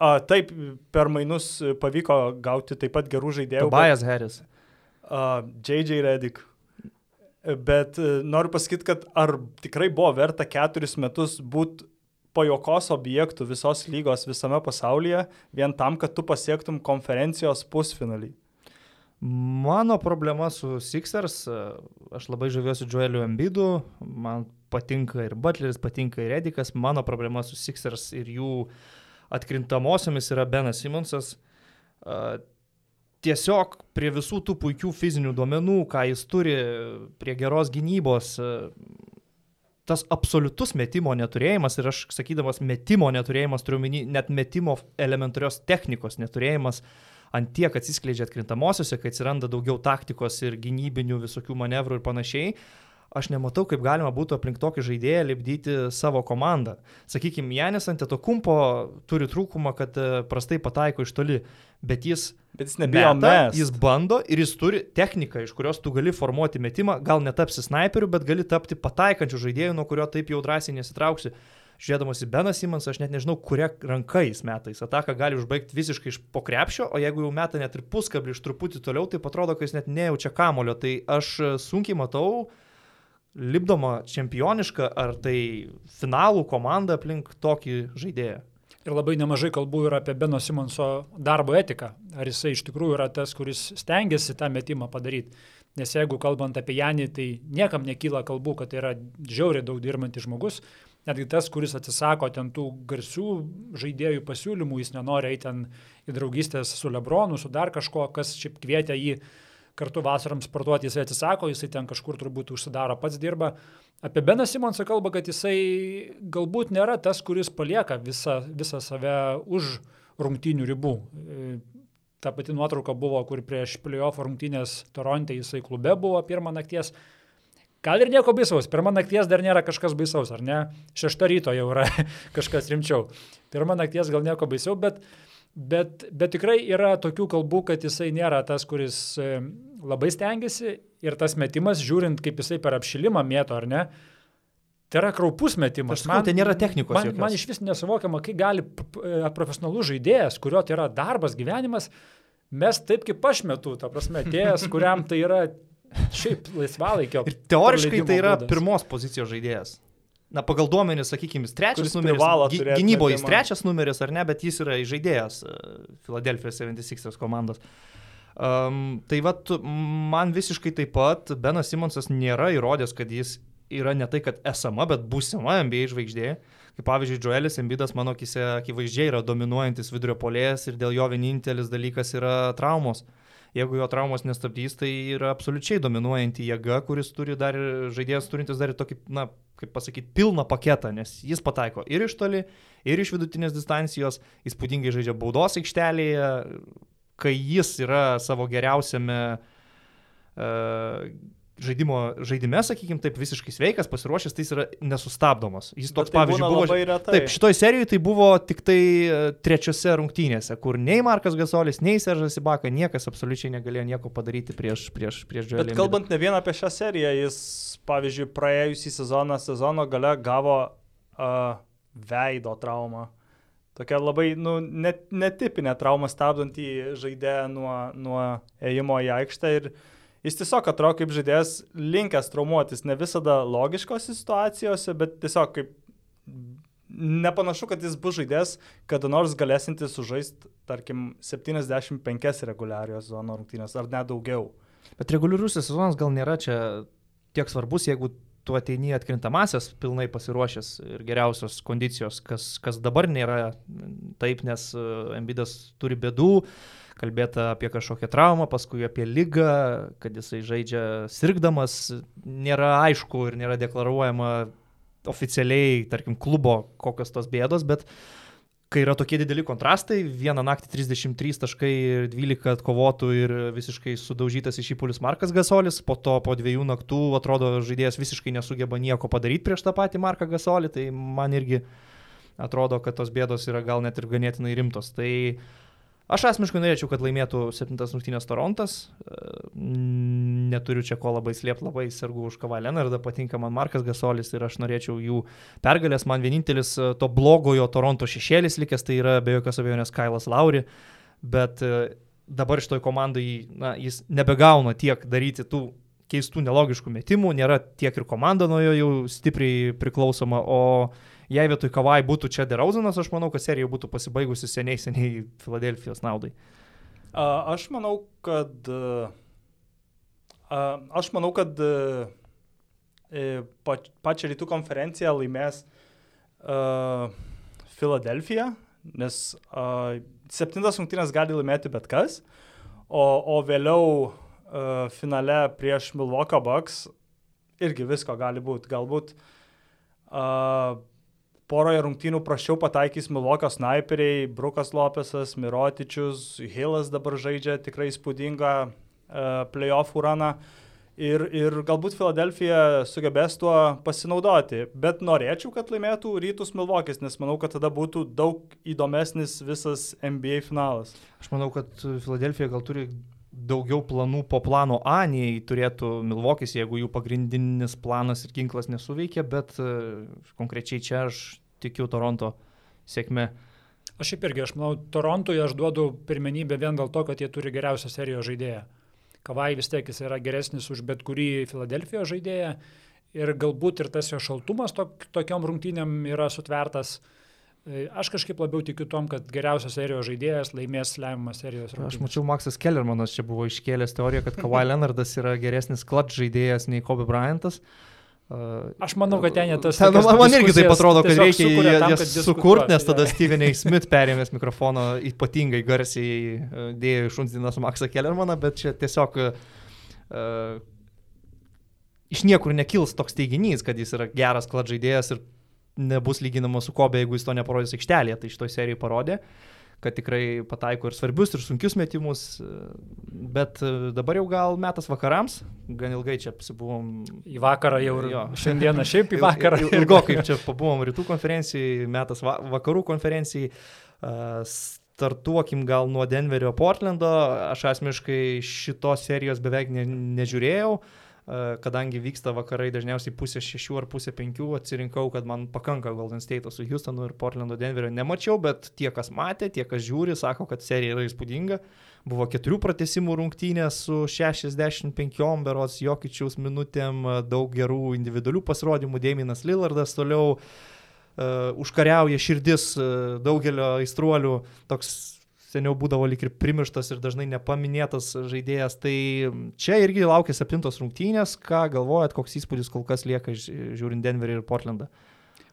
A, taip, per mainus pavyko gauti taip pat gerų žaidėjų. bet- Tobias Harris. Uh, JJ Redick. Bet uh, noriu pasakyti, kad ar tikrai buvo verta keturis metus būti pajokos objektų visos lygos visame pasaulyje, vien tam, kad tu pasiektum konferencijos pusfinalį. Mano problema su Sixers, e, aš labai žaviuosi Joeliu Embidu, man patinka ir Butleris, patinka ir Edikas, mano problema su Sixers ir jų atkrintamosiomis yra Benas Simonsas. Tiesiog prie visų tų puikių fizinių duomenų, ką jis turi, prie geros gynybos, e, tas absoliutus metimo neturėjimas ir aš sakydamas metimo neturėjimas, turiu minį net metimo elementarios technikos neturėjimas, ant tiek atsiskleidžia atkrintamosiose, kai atsiranda daugiau taktikos ir gynybinių visokių manevrų ir panašiai, aš nematau, kaip galima būtų aplink tokį žaidėją lipdyti savo komandą. Sakykime, Janis ant to kumpo turi trūkumą, kad e, prastai pataiko iš toli, bet jis Bet jis nebijo meta, mes. jis bando ir jis turi techniką, iš kurios tu gali formuoti metimą, gal netapsi snaiperiu, bet gali tapti pataikančiu žaidėju, nuo kurio taip jau drąsiai nesitrauksi. Žiūrėdamas į Beną Simons, aš net nežinau, kuria ranka jis metais. Ataka gali užbaigti visiškai iš po krepšio, o jeigu jau meta net ir puskablį iš truputį toliau, tai atrodo, kad jis net nejaučia kamulio. Tai aš e, sunkiai matau lipdoma čempionišką ar tai finalų komandą aplink tokį žaidėją. Ir labai nemažai kalbų yra apie Beno Simonso darbo etiką. Ar jisai iš tikrųjų yra tas, kuris stengiasi tą metimą padaryti. Nes jeigu kalbant apie Janį, tai niekam nekyla kalbų, kad tai yra žiauriai daug dirbantis žmogus. Netgi tas, kuris atsisako ten tų garsių žaidėjų pasiūlymų, jis nenori eiti ten į draugystės su Lebronu, su dar kažko, kas šiaip kvietė jį kartu vasaram sportuoti, jisai atsisako, jisai ten kažkur turbūt užsidaro, pats dirba. Apie Beną Simonsą kalba, kad jisai galbūt nėra tas, kuris palieka visą, visą save už rungtynių ribų. E, Ta pati nuotrauka buvo, kur prieš playoff rungtynės Toronte jisai klube buvo pirmą nakties. Gal ir nieko baisaus, pirmą nakties dar nėra kažkas baisaus, ar ne? Šeštą ryto jau yra <laughs> kažkas rimčiau. Pirmą nakties gal nieko baisiau, bet, bet, bet tikrai yra tokių kalbų, kad jisai nėra tas, kuris e, labai stengiasi ir tas metimas, žiūrint, kaip jisai per apšilimą mėto, ar ne, tai yra kraupus metimas. Sakau, tai nėra technikos Man, jokios. man iš vis nesuvokiama, kai gali e, profesionalus žaidėjas, kurio tai yra darbas, gyvenimas, mes taip kaip aš metu, ta prasme, atėjęs, kuriam tai yra šiaip laisvalaikio. <laughs> Ir teoriškai tai yra būdas. pirmos pozicijos žaidėjas. Na, pagal duomenys, sakykime, jis trečias numeris. Gynyboje jis trečias numeris ar ne, bet jis yra žaidėjas Filadelfijos 76 komandos. Um, tai vad, man visiškai taip pat Benas Simonsas nėra įrodęs, kad jis yra ne tai, kad esama, bet būsima NBA žvaigždė. Kaip pavyzdžiui, Joelis Embidas mano akise akivaizdžiai yra dominuojantis vidurio polėjas ir dėl jo vienintelis dalykas yra traumos. Jeigu jo traumos nestabdys, tai yra absoliučiai dominuojanti jėga, kuris turi dar žaidėjas turintis dar ir tokį, na, kaip pasakyti, pilną paketą, nes jis pataiko ir iš toli, ir iš vidutinės distancijos, įspūdingai žaidžia baudos aikštelėje, kai jis yra savo geriausiame uh, žaidimo žaidime, sakykime, taip visiškai sveikas, pasiruošęs, tai jis yra nesustabdomas. Jis toks, tai pavyzdžiui, buvo... retai. Taip, šitoj serijoje tai buvo tik tai e, trečiose rungtynėse, kur nei Markas Gasolis, nei Seržas Ibaka, niekas absoliučiai negalėjo nieko padaryti prieš, prieš, prieš Džoelį. Bet kalbant ne vien apie šią seriją, jis, pavyzdžiui, praėjusį sezoną, sezono gale gavo uh, veido traumą. Tokia labai nu, net, netipinė trauma stabdantį žaidėją nuo, nuo ėjimo į aikštę ir jis tiesiog atrodo kaip žaidėjas linkęs traumuotis, ne visada logiškose situacijose, bet tiesiog kaip nepanašu, kad jis bus žaidėjas, kada nors galėsintis sužaisti, tarkim, 75 reguliarios zono rungtynės ar net daugiau. Bet reguliarusis sezonas gal nėra čia tiek svarbus, jeigu tu ateini atkrintamasias pilnai pasiruošęs ir geriausios kondicijos, kas, kas dabar nėra taip, nes e, Embidas turi bėdų, kalbėta apie kažkokią traumą, paskui apie lygą, kad jisai žaidžia sirgdamas, nėra aišku ir nėra deklaruojama oficialiai, tarkim, klubo kokios tos bėdos, bet kai yra tokie dideli kontrastai, vieną naktį 33 taškai ir 12 atkovotų ir visiškai sudaužytas iš įpulius Markas Gasolis, po to po dviejų naktų atrodo žaidėjas visiškai nesugeba nieko padaryti prieš tą patį Marką Gasolį, tai man irgi atrodo, kad tos bėdos yra gal net ir ganėtinai rimtos. Tai aš asmeniškai norėčiau, kad laimėtų 7 rungtynės Torontas. neturiu čia ko labai slėpti, labai sergu už Kavą Leonardą, patinka man Markas Gasolis ir aš norėčiau jų pergalės. Man vienintelis e, to blogojo Toronto šešėlis likęs, tai yra be jokios abejonės Kailas Lauri, bet e, dabar šitoj komandai na, jis nebegauna tiek daryti tų keistų, nelogiškų metimų, nėra tiek ir komanda nuo jo jau stipriai priklausoma, o jei vietoj Kavai būtų čia Derauzanas, aš manau, kad serija būtų pasibaigusi seniai, seniai Filadelfijos naudai. Aš manau, kad aš manau, kad pačią rytų konferenciją laimės Filadelfija, nes septintas rungtynės gali laimėti bet kas, o, o vėliau finale prieš Milwaukee Bucks irgi visko gali būti. Galbūt uh, poroje rungtynių prašiau pataikys Milokio snaiperiai, Brukas Lopesas, Mirotičius, Hilas dabar žaidžia tikrai įspūdingą uh, playoffų raną. Ir, ir galbūt Filadelfija sugebės tuo pasinaudoti. Bet norėčiau, kad laimėtų rytus Milvokis, nes manau, kad tada būtų daug įdomesnis visas NBA finalas. Aš manau, kad Filadelfija gal turi daugiau planų po plano A, nei turėtų Milvokis, jeigu jų pagrindinis planas ir ginklas nesuveikia, bet uh, konkrečiai čia aš tikiu Toronto sėkme. Aš šiaip irgi, aš manau, Torontui aš duodu pirmenybę vien dėl to, kad jie turi geriausią serijos žaidėją. Kavai vis tiek jis yra geresnis už bet kurį Filadelfijos žaidėją ir galbūt ir tas jo šaltumas tok, tokiom rungtynėm yra sutvertas. E, aš kažkaip labiau tikiu tom, kad geriausias serijos žaidėjas laimės lemiamą serijos rungtynę. Aš mačiau, Maksas Kellermanas čia buvo iškėlęs teoriją, kad Kawhi <laughs> Leonardas yra geresnis klat žaidėjas nei Kobe Bryantas. Aš manau, kad ten tas... Ten, man, man irgi taip atrodo, kad reikia jas sukurti, nes tada Steveniai <laughs> Smith perėmės mikrofono ypatingai garsiai e, dėjo iš Unsdinas Maksą Kellermaną, bet čia tiesiog uh, iš niekur nekils toks teiginys, kad jis yra geras kladžaidėjas ir nebus lyginamas su Kobe, jeigu jis to neparodys aikštelėje, tai šitoje serijoje parodė. Uh, kad tikrai pataiko ir svarbius, ir sunkius metimus, bet dabar jau gal metas vakarams, gan ilgai čia pasibuvom. Į vakarą jau ir jo. Šiandieną šiaip į <laughs> vakarą. Ilgokai čia pabuvom rytų konferencijai, metas va vakarų konferencijai. Startuokim gal nuo Denverio Portlando, aš asmeniškai šitos serijos beveik ne, nežiūrėjau. Uh, kadangi vyksta vakarai dažniausiai pusė šešių ar pusė penkių, atsirinkau, kad man pakanka Golden State su Houstonu ir Portlando Denverio. Nemačiau, bet tie, kas matė, tie, kas žiūri, sako, kad serija yra įspūdinga. Buvo keturių pratesimų rungtynės su 65 berots Jokičiaus minutėm, daug gerų individualių pasirodymų, Dėminas Lillardas toliau uh, užkariauja širdis uh, daugelio aistruolių, toks seniau būdavo lik ir primirštas ir dažnai nepaminėtas žaidėjas. Tai čia irgi laukia septintos rungtynės. Ką galvojat, koks įspūdis kol kas lieka žiūrint Denverį ir Portlandą?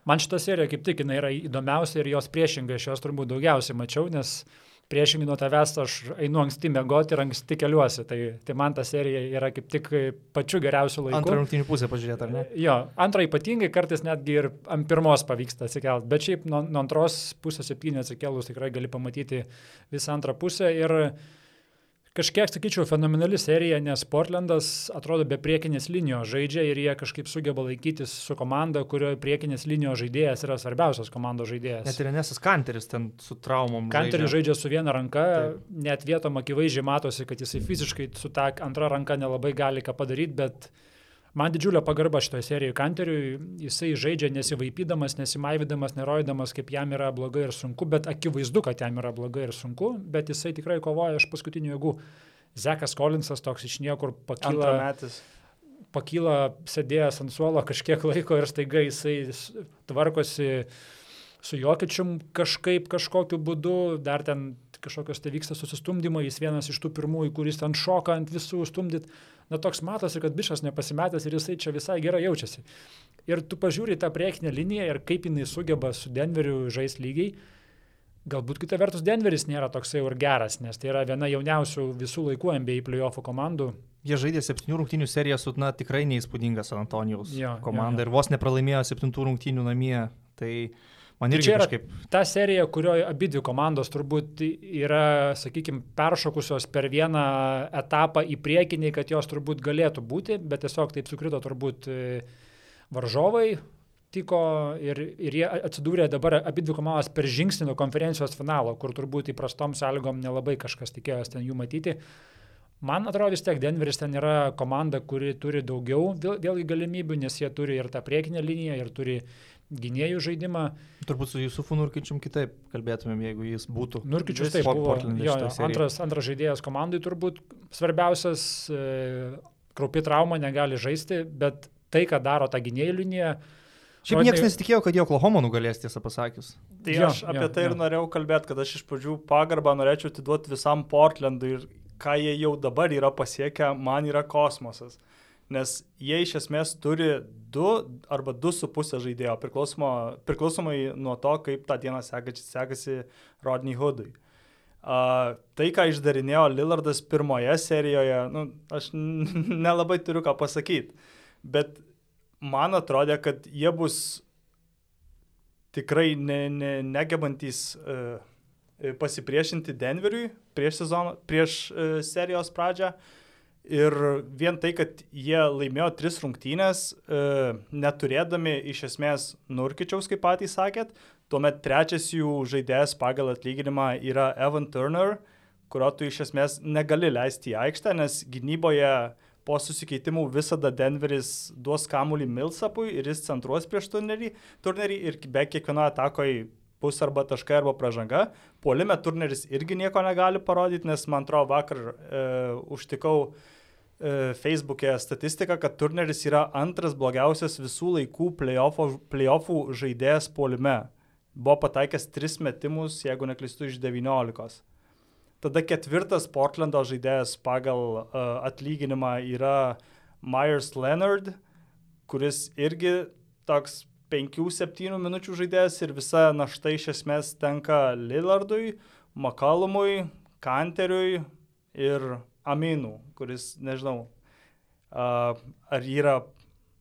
Man šita serija kaip tik jinai yra įdomiausia ir jos priešingai aš jos turbūt daugiausiai mačiau, nes uh, priešingai nuo tavęs aš einu anksti mėgoti ir anksti keliuosi. Tai, tai man ta serija yra kaip tik pačiu geriausiu laiku. Antrą rungtynį pusę pažiūrėti, ar ne? Jo, antrą ypatingai kartais netgi ir ant pirmos pavyksta atsikelt, bet šiaip nuo, nuo antros pusės septynių atsikelus tikrai gali pamatyti visą antrą pusę ir kažkiek, sakyčiau, fenomenali serija, nes Portlandas atrodo be priekinės linijos žaidžia ir jie kažkaip sugeba laikytis su komanda, kurioje priekinės linijos žaidėjas yra svarbiausias komandos žaidėjas. Net ir Nesas Kanteris ten su traumom. Kanteris žaidžia. žaidžia su viena ranka, Taip. net vietom akivaizdžiai matosi, kad jisai fiziškai su ta antra ranka nelabai gali ką padaryti, bet Man didžiulio pagarba šitoje serijoje Kanteriui, jisai žaidžia nesivaipydamas, nesimaivydamas, nerodydamas, kaip jam yra blogai ir sunku, bet akivaizdu, kad jam yra blogai ir sunku, bet jisai tikrai kovoja iš paskutinių jėgų. Zekas Kolinsas toks iš niekur pakyla. Pakyla sėdėjęs ant suolo kažkiek laiko ir staiga jisai tvarkosi su Jokičium kažkaip kažkokiu būdu, dar ten kažkokios tai vyksta susistumdymai, jis vienas iš tų pirmųjų, kuris ten šoka ant visų stumdyt na toks matosi, kad bišas nepasimetęs ir jisai čia visai gerai jaučiasi. Ir tu pažiūri tą priekinę liniją ir kaip jinai sugeba su Denveriu žaisti lygiai. Galbūt kita vertus Denveris nėra toksai ir geras, nes tai yra viena jauniausių visų laikų NBA playoffų komandų. Jie žaidė septynių rungtynių seriją su, na, tikrai neįspūdinga San Antonijaus komanda jo, jo. ir vos nepralaimėjo septintų rungtynių namie. Tai uh, Man irgi čia kažkaip. Ta serija, kurioje abi dvi komandos turbūt yra, sakykime, peršokusios per vieną etapą į priekinį, kad jos turbūt galėtų būti, bet tiesiog taip sukrito turbūt e, varžovai, tiko ir, ir jie atsidūrė dabar abi dvi komandos per žingsnį nuo konferencijos finalo, kur turbūt įprastom sąlygom nelabai kažkas tikėjosi ten jų matyti. Man atrodo vis tiek Denveris ten yra komanda, kuri turi daugiau vėl- vėlgi galimybių, nes jie turi ir tą priekinę liniją, ir turi gynėjų žaidimą. Turbūt su Jusufu Nurkičium kitaip kalbėtumėm, jeigu jis būtų. Nurkičius taip buvo jo, jo, antras, antras žaidėjas komandai turbūt svarbiausias, e, kraupi trauma negali žaisti, bet tai, ką daro ta gynėjų linija, Šiaip niekas nesitikėjo, kad jie Oklahoma nugalės, tiesą pasakius. Tai Jo, aš apie jo, tai ir jo. norėjau kalbėti, kad aš iš pradžių pagarbą norėčiau atiduoti visam Portlandui ir ką jie jau dabar yra pasiekę, man yra kosmosas. Nes jie iš esmės turi du arba du su pusė žaidėjo, priklausomai nuo to, kaip tą dieną sekasi, sekasi Rodney Hoodui. Uh, tai, ką išdarinėjo Lillardas pirmoje serijoje, nu, aš <laughs> nelabai turiu ką pasakyti, bet man atrodė, kad jie bus tikrai ne, ne, negebantys uh, pasipriešinti Denveriui prieš, sezoną, prieš uh, serijos pradžią. Ir vien tai, kad jie laimėjo tris rungtynės, uh, neturėdami iš esmės Nurkičiaus, kaip patys sakėt, tuomet trečias jų žaidėjas pagal atlyginimą yra Evan Turner, kurio tu iš esmės negali leisti į aikštę, nes gynyboje po susikeitimų visada Denveris duos kamuolį Milsapui ir jis centruos prieš turnerį, turnerį ir be kiekvienoje atakoje bus arba taškai, arba pražanga. Puolime turneris irgi nieko negali parodyti, nes man atrodo vakar e, užtikau e, Facebook'e statistiką, kad turneris yra antras blogiausias visų laikų playoffo- playoffų žaidėjas puolime. Buvo pataikęs 3 metimus, jeigu neklystu, iš 19. Tada ketvirtas Portlando žaidėjas pagal uh, atlyginimą yra Myers Leonard, kuris irgi toks 5-7 minučių žaidėjas ir visa našta iš esmės tenka Lillardui, McCallumui, Kanteriui ir Aminu, kuris, nežinau, ar yra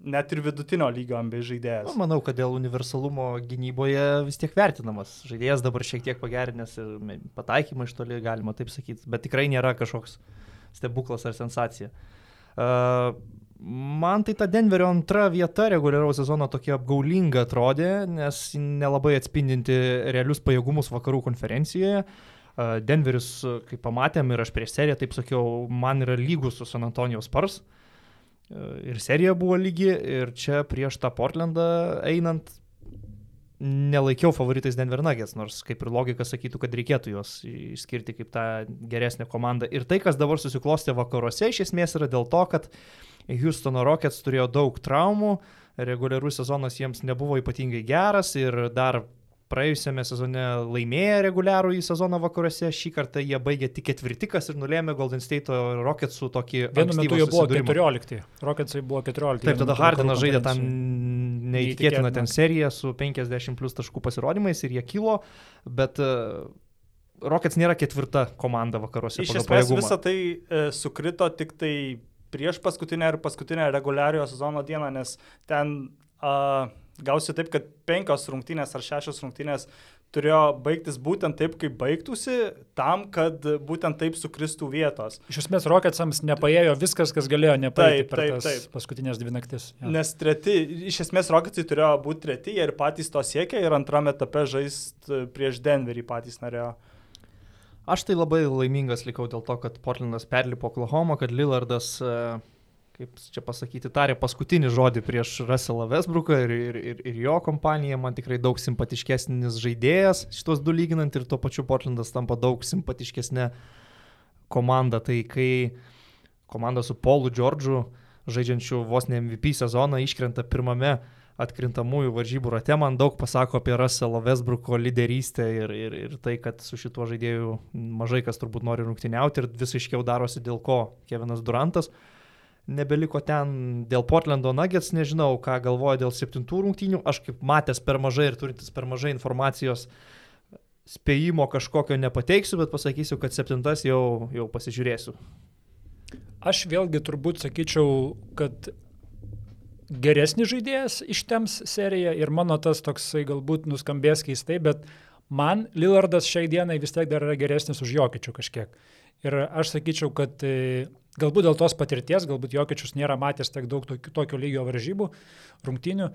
net ir vidutinio lygio ambi žaidėjas. Nu, manau, kad dėl universalumo gynyboje vis tiek vertinamas. Žaidėjas dabar šiek tiek pagerinęs ir pataikymą iš toli galima taip sakyti, bet tikrai nėra kažkoks stebuklas ar sensacija. Uh, man tai ta Denverio antra vieta reguliaraus sezono tokia apgaulinga atrodė, nes nelabai atspindinti realius pajėgumus vakarų konferencijoje. Uh, Denveris, kaip pamatėm ir aš prieš seriją taip sakiau, man yra lygus su San Antonijos Spars. Ir serija buvo lygi, ir čia prieš tą Portlandą einant nelaikiau favoritais Denver Nuggets, nors kaip ir logika sakytų, kad reikėtų juos išskirti kaip tą geresnę komandą. Ir tai, kas dabar susiklostė vakaruose, iš esmės yra dėl to, kad Houstono Rockets turėjo daug traumų, reguliarus sezonas jiems nebuvo ypatingai geras ir dar praėjusiame sezone laimėję reguliarų į sezoną vakaruose, šį kartą jie baigė tik ketvirtikas ir nulėmė Golden State Rocketsų tokį... Vienu metu jie buvo susidūrimą. 14. Rocketsai buvo 14. Taip, tada Hardinas žaidė konferencijoj. neįtikėtiną ten seriją su 50 plus taškų pasirodymais ir jie kilo, bet uh, Rockets nėra ketvirta komanda vakaruose. Iš esmės pajėgumą. visą tai e, sukrito tik tai prieš paskutinę ir paskutinę reguliariojo sezono dieną, nes ten a, gausi taip, kad penkios rungtynės ar šešios rungtynės turėjo baigtis būtent taip, kaip baigtųsi, tam, kad būtent taip sukristų vietos. Iš esmės, Rocketsams nepaėjo viskas, kas galėjo nepaėti Taip, per taip, taip. paskutinės dvi naktis. Jo. Nes treti, iš esmės Rocketsai turėjo būti treti, jie ir patys to siekė ir antrame etape žaisti prieš Denverį patys norėjo. Aš tai labai laimingas likau dėl to, kad Portlandas perlipo Oklahoma, kad Lillardas, uh, kaip čia pasakyti, tarė paskutinį žodį prieš Russellą Westbrooką ir, ir, ir, ir jo kompaniją. Man tikrai daug simpatiškesnis žaidėjas šitos du lyginant ir tuo pačiu Portlandas tampa daug simpatiškesnė komanda. Tai kai komanda su Paulu Džordžu, žaidžiančiu vos ne MVP sezoną, iškrenta pirmame atkrintamųjų varžybų rate, man daug pasako apie Russelo Westbrooko lyderystę ir, ir, ir tai, kad su šituo žaidėju mažai kas turbūt nori rungtyniauti ir vis aiškiau darosi dėl ko Kevinas Durantas. Nebeliko ten dėl Portlando Nuggets, nežinau, ką galvoja dėl septintų rungtynių. Aš kaip matęs per mažai ir turintis per mažai informacijos spėjimo kažkokio nepateiksiu, bet pasakysiu, kad septintas jau, jau pasižiūrėsiu. Aš vėlgi turbūt sakyčiau, kad geresnis žaidėjas ištems seriją ir mano tas toksai galbūt nuskambės keistai, bet man Lillardas šiai dienai vis tiek dar yra geresnis už Jokičių kažkiek. Ir aš sakyčiau, kad galbūt dėl tos patirties, galbūt Jokičius nėra matęs tiek daug tokio, tokio lygio varžybų, rungtynių.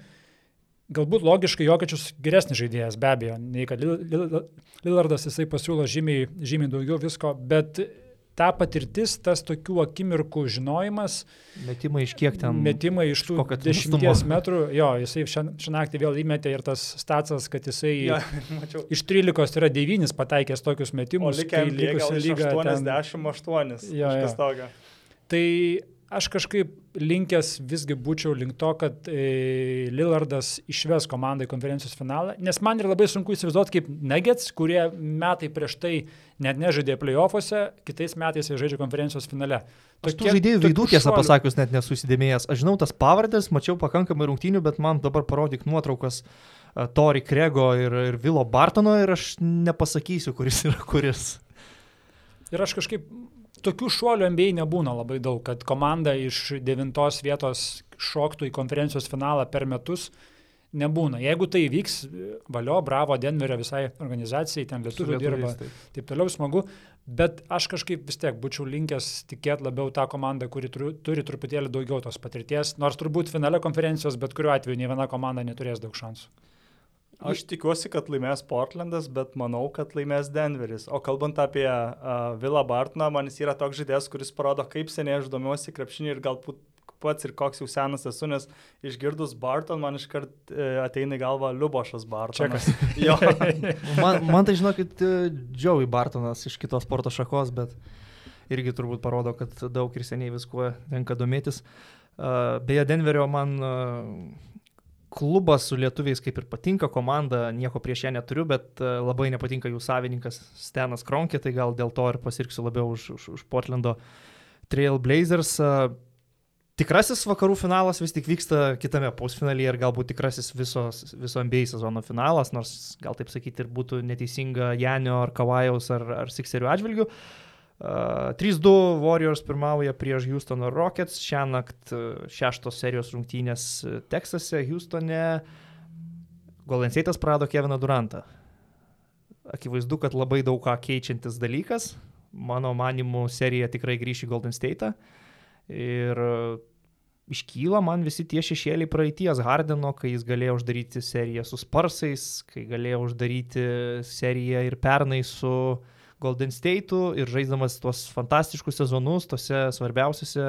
Galbūt logiškai Jokičius geresnis žaidėjas, be abejo, nei kad Lil- Lil- Lillardas jisai pasiūlo žymiai, žymiai daugiau visko, bet ta patirtis, tas tokių akimirkų žinojimas. Metimai iš kiek ten? Metimai iš tų ten dešimties metrų. Jo, jisai šią naktį vėl įmetė ir tas stacas, kad jisai Ja, <laughs> mačiau. iš 13 yra 9 pataikęs tokius O metimus. likę kai likusi lyga ten- 88. Jo, kažkas jo. tokio. Tai aš kažkaip linkęs visgi būčiau link to, kad e, Lillardas išves komandą į konferencijos finalą, nes man yra labai sunku įsivaizduoti kaip Nuggets, kurie metai prieš tai net nežaidė playoffuose, kitais metais jie žaidžia konferencijos finale. Aš tų Tokie- žaidėjų veidų, tiesą pasakius, net nesusidėmėjęs. Aš žinau tas pavardės, mačiau pakankamai rungtynių, bet man dabar parodyk nuotraukas uh, Tori Krego ir, ir Vilo Bartono ir aš nepasakysiu, kuris yra kuris. Ir aš kažkaip tokių šuolių NBA nebūna labai daug, kad komanda iš devintos vietos šoktų į konferencijos finalą per metus. Nebūna. Jeigu tai vyks, valio, bravo, Denverio visai organizacijai, ten lietuvių dirba, taip. taip toliau smagu, bet aš kažkaip vis tiek būčiau linkęs tikėti labiau tą komandą, kuri turi, turi truputėlį daugiau tos patirties, nors turbūt finale konferencijos, bet kuriuo atveju ne viena komanda neturės daug šansų. Aš tikiuosi, kad laimės Portlandas, bet manau, kad laimės Denveris. O kalbant apie uh, Vilą Bartoną, man jis yra toks žaidėjas, kuris parodo, kaip seniai aš domiuosi krepšinį ir galbūt pats ir koks jau senas esu, nes išgirdus Barton, man iškart e, ateina į galvą Liubošas Bartonas. jo. <laughs> Man, man tai žinokit, Džiauai Bartonas iš kitos sporto šakos, bet irgi turbūt parodo, kad daug ir seniai viskuo tenka domėtis. Beje, Denverio man klubas su lietuviais kaip ir patinka, komanda, nieko prieš ją neturiu, bet uh, labai nepatinka jų savininkas Stenas Kronkė, tai gal dėl to ir pasirksiu labiau už, už, už Portlando Trailblazers. Uh, Tikrasis vakarų finalas vis tik vyksta kitame pusfinalyje ir galbūt tikrasis visos, viso NBA sezono finalas, nors gal taip sakyti ir būtų neteisinga Janio ar Kavajaus ar, ar Sixerių atžvilgių. Uh, 3-2 Warriors pirmauja prieš Houstono Rockets, šią naktį uh, šeštos serijos rungtynės uh, Teksase, Houstone. Golden State'as prarado Keviną Durantą. Akivaizdu, kad labai daug ką keičiantis dalykas. Mano manimu, serija tikrai grįš į Golden State'ą. Ir uh, iškyla man visi tie šešėliai praeities Hardeno, kai jis galėjo uždaryti seriją su Sparsais, kai galėjo uždaryti seriją ir pernai su Golden State'u ir žaisdamas tuos fantastiškus sezonus, tose svarbiausiose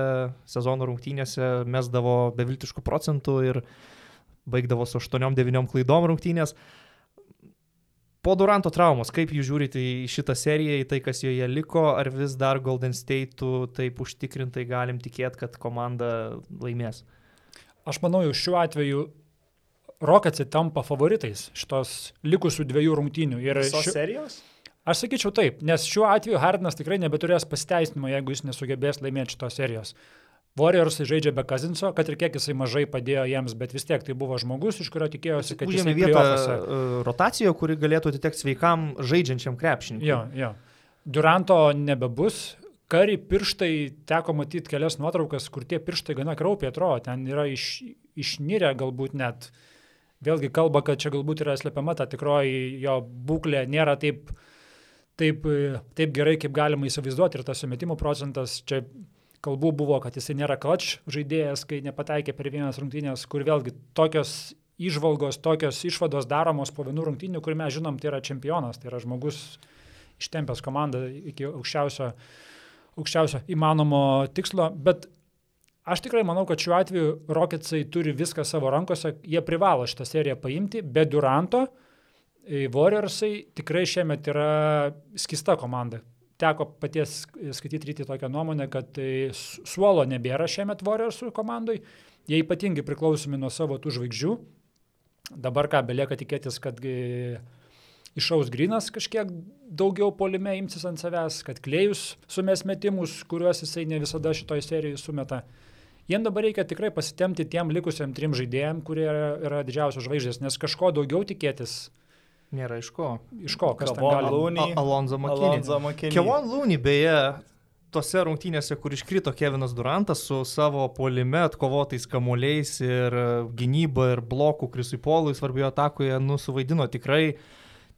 sezono rungtynėse mesdavo beviltiškų procentų ir baigdavo su 8-9 klaidom rungtynės. Po Duranto traumos, kaip jūs žiūrite į šitą seriją, į tai, kas joje liko, ar vis dar Golden State'u taip užtikrintai galim tikėti, kad komanda laimės? Aš manau, jau šiuo atveju Rocketsai tampa favoritais šitos likusių dviejų rungtynių. Ir Visos šiu- serijos? Aš sakyčiau taip, nes šiuo atveju Hardinas tikrai nebeturės pasiteisinimo, jeigu jis nesugebės laimėti šitos serijos. Warriors žaidžia be Kazinso, kad ir kiek jisai mažai padėjo jiems, bet vis tiek tai buvo žmogus, iš kurio tikėjosi, kad Užėmė jisai vietą uh, rotacijoje, kuri galėtų atitekti sveikam žaidžiančiam krepšininkui. Jo, jo. Duranto nebebus. Kari pirštai, teko matyti kelias nuotraukas, kur tie pirštai gana kraupiai atrodo, ten yra iš, išnirę galbūt net. Vėlgi kalba, kad čia galbūt yra slepiama ta tikroji jo būklė, nėra taip, taip, e, taip gerai, kaip galima įsivaizduoti ir tas sumetimų procentas. Čia kalbų buvo, kad jisai nėra klač žaidėjas, kai nepataikė per vienas rungtynės, kur vėlgi tokios išvalgos, tokios išvados daromos po vienų rungtynių, kur mes žinom, tai yra čempionas, tai yra žmogus ištempęs komandą iki aukščiausio, aukščiausio įmanomo tikslo, bet aš tikrai manau, kad šiuo atveju Rocketsai turi viską savo rankose, jie privalo šitą seriją paimti, be Duranto e, Warriorsai tikrai šiemet yra skista komanda. Teko paties skaityti ryti tokią nuomonę, kad su- suolo nebėra šiemet Warriorsų komandai, jie ypatingai priklausomi nuo savo tų žvaigždžių. Dabar ką belieka tikėtis, kad e, išaus grinas kažkiek daugiau polime imsis ant savęs, kad klėjus sumės metimus, kuriuos jisai ne visada šitoje serijoje sumeta. Jiem dabar reikia tikrai pasitemti tiem likusiam trim žaidėjim, kurie yra, yra didžiausios žvaigždės, nes kažko daugiau tikėtis. Nėra iš ko. Iš ko, kas. Looney. A- Alonso Makinį. Alonso Makinį. Kevon Looney beje, tose rungtynėse, kur iškrito Kevinas Durantas su savo polime atkovotais kamuoliais ir e, gynyba ir blokų Krisui Polui svarbioje atakoje, nu, suvaidino tikrai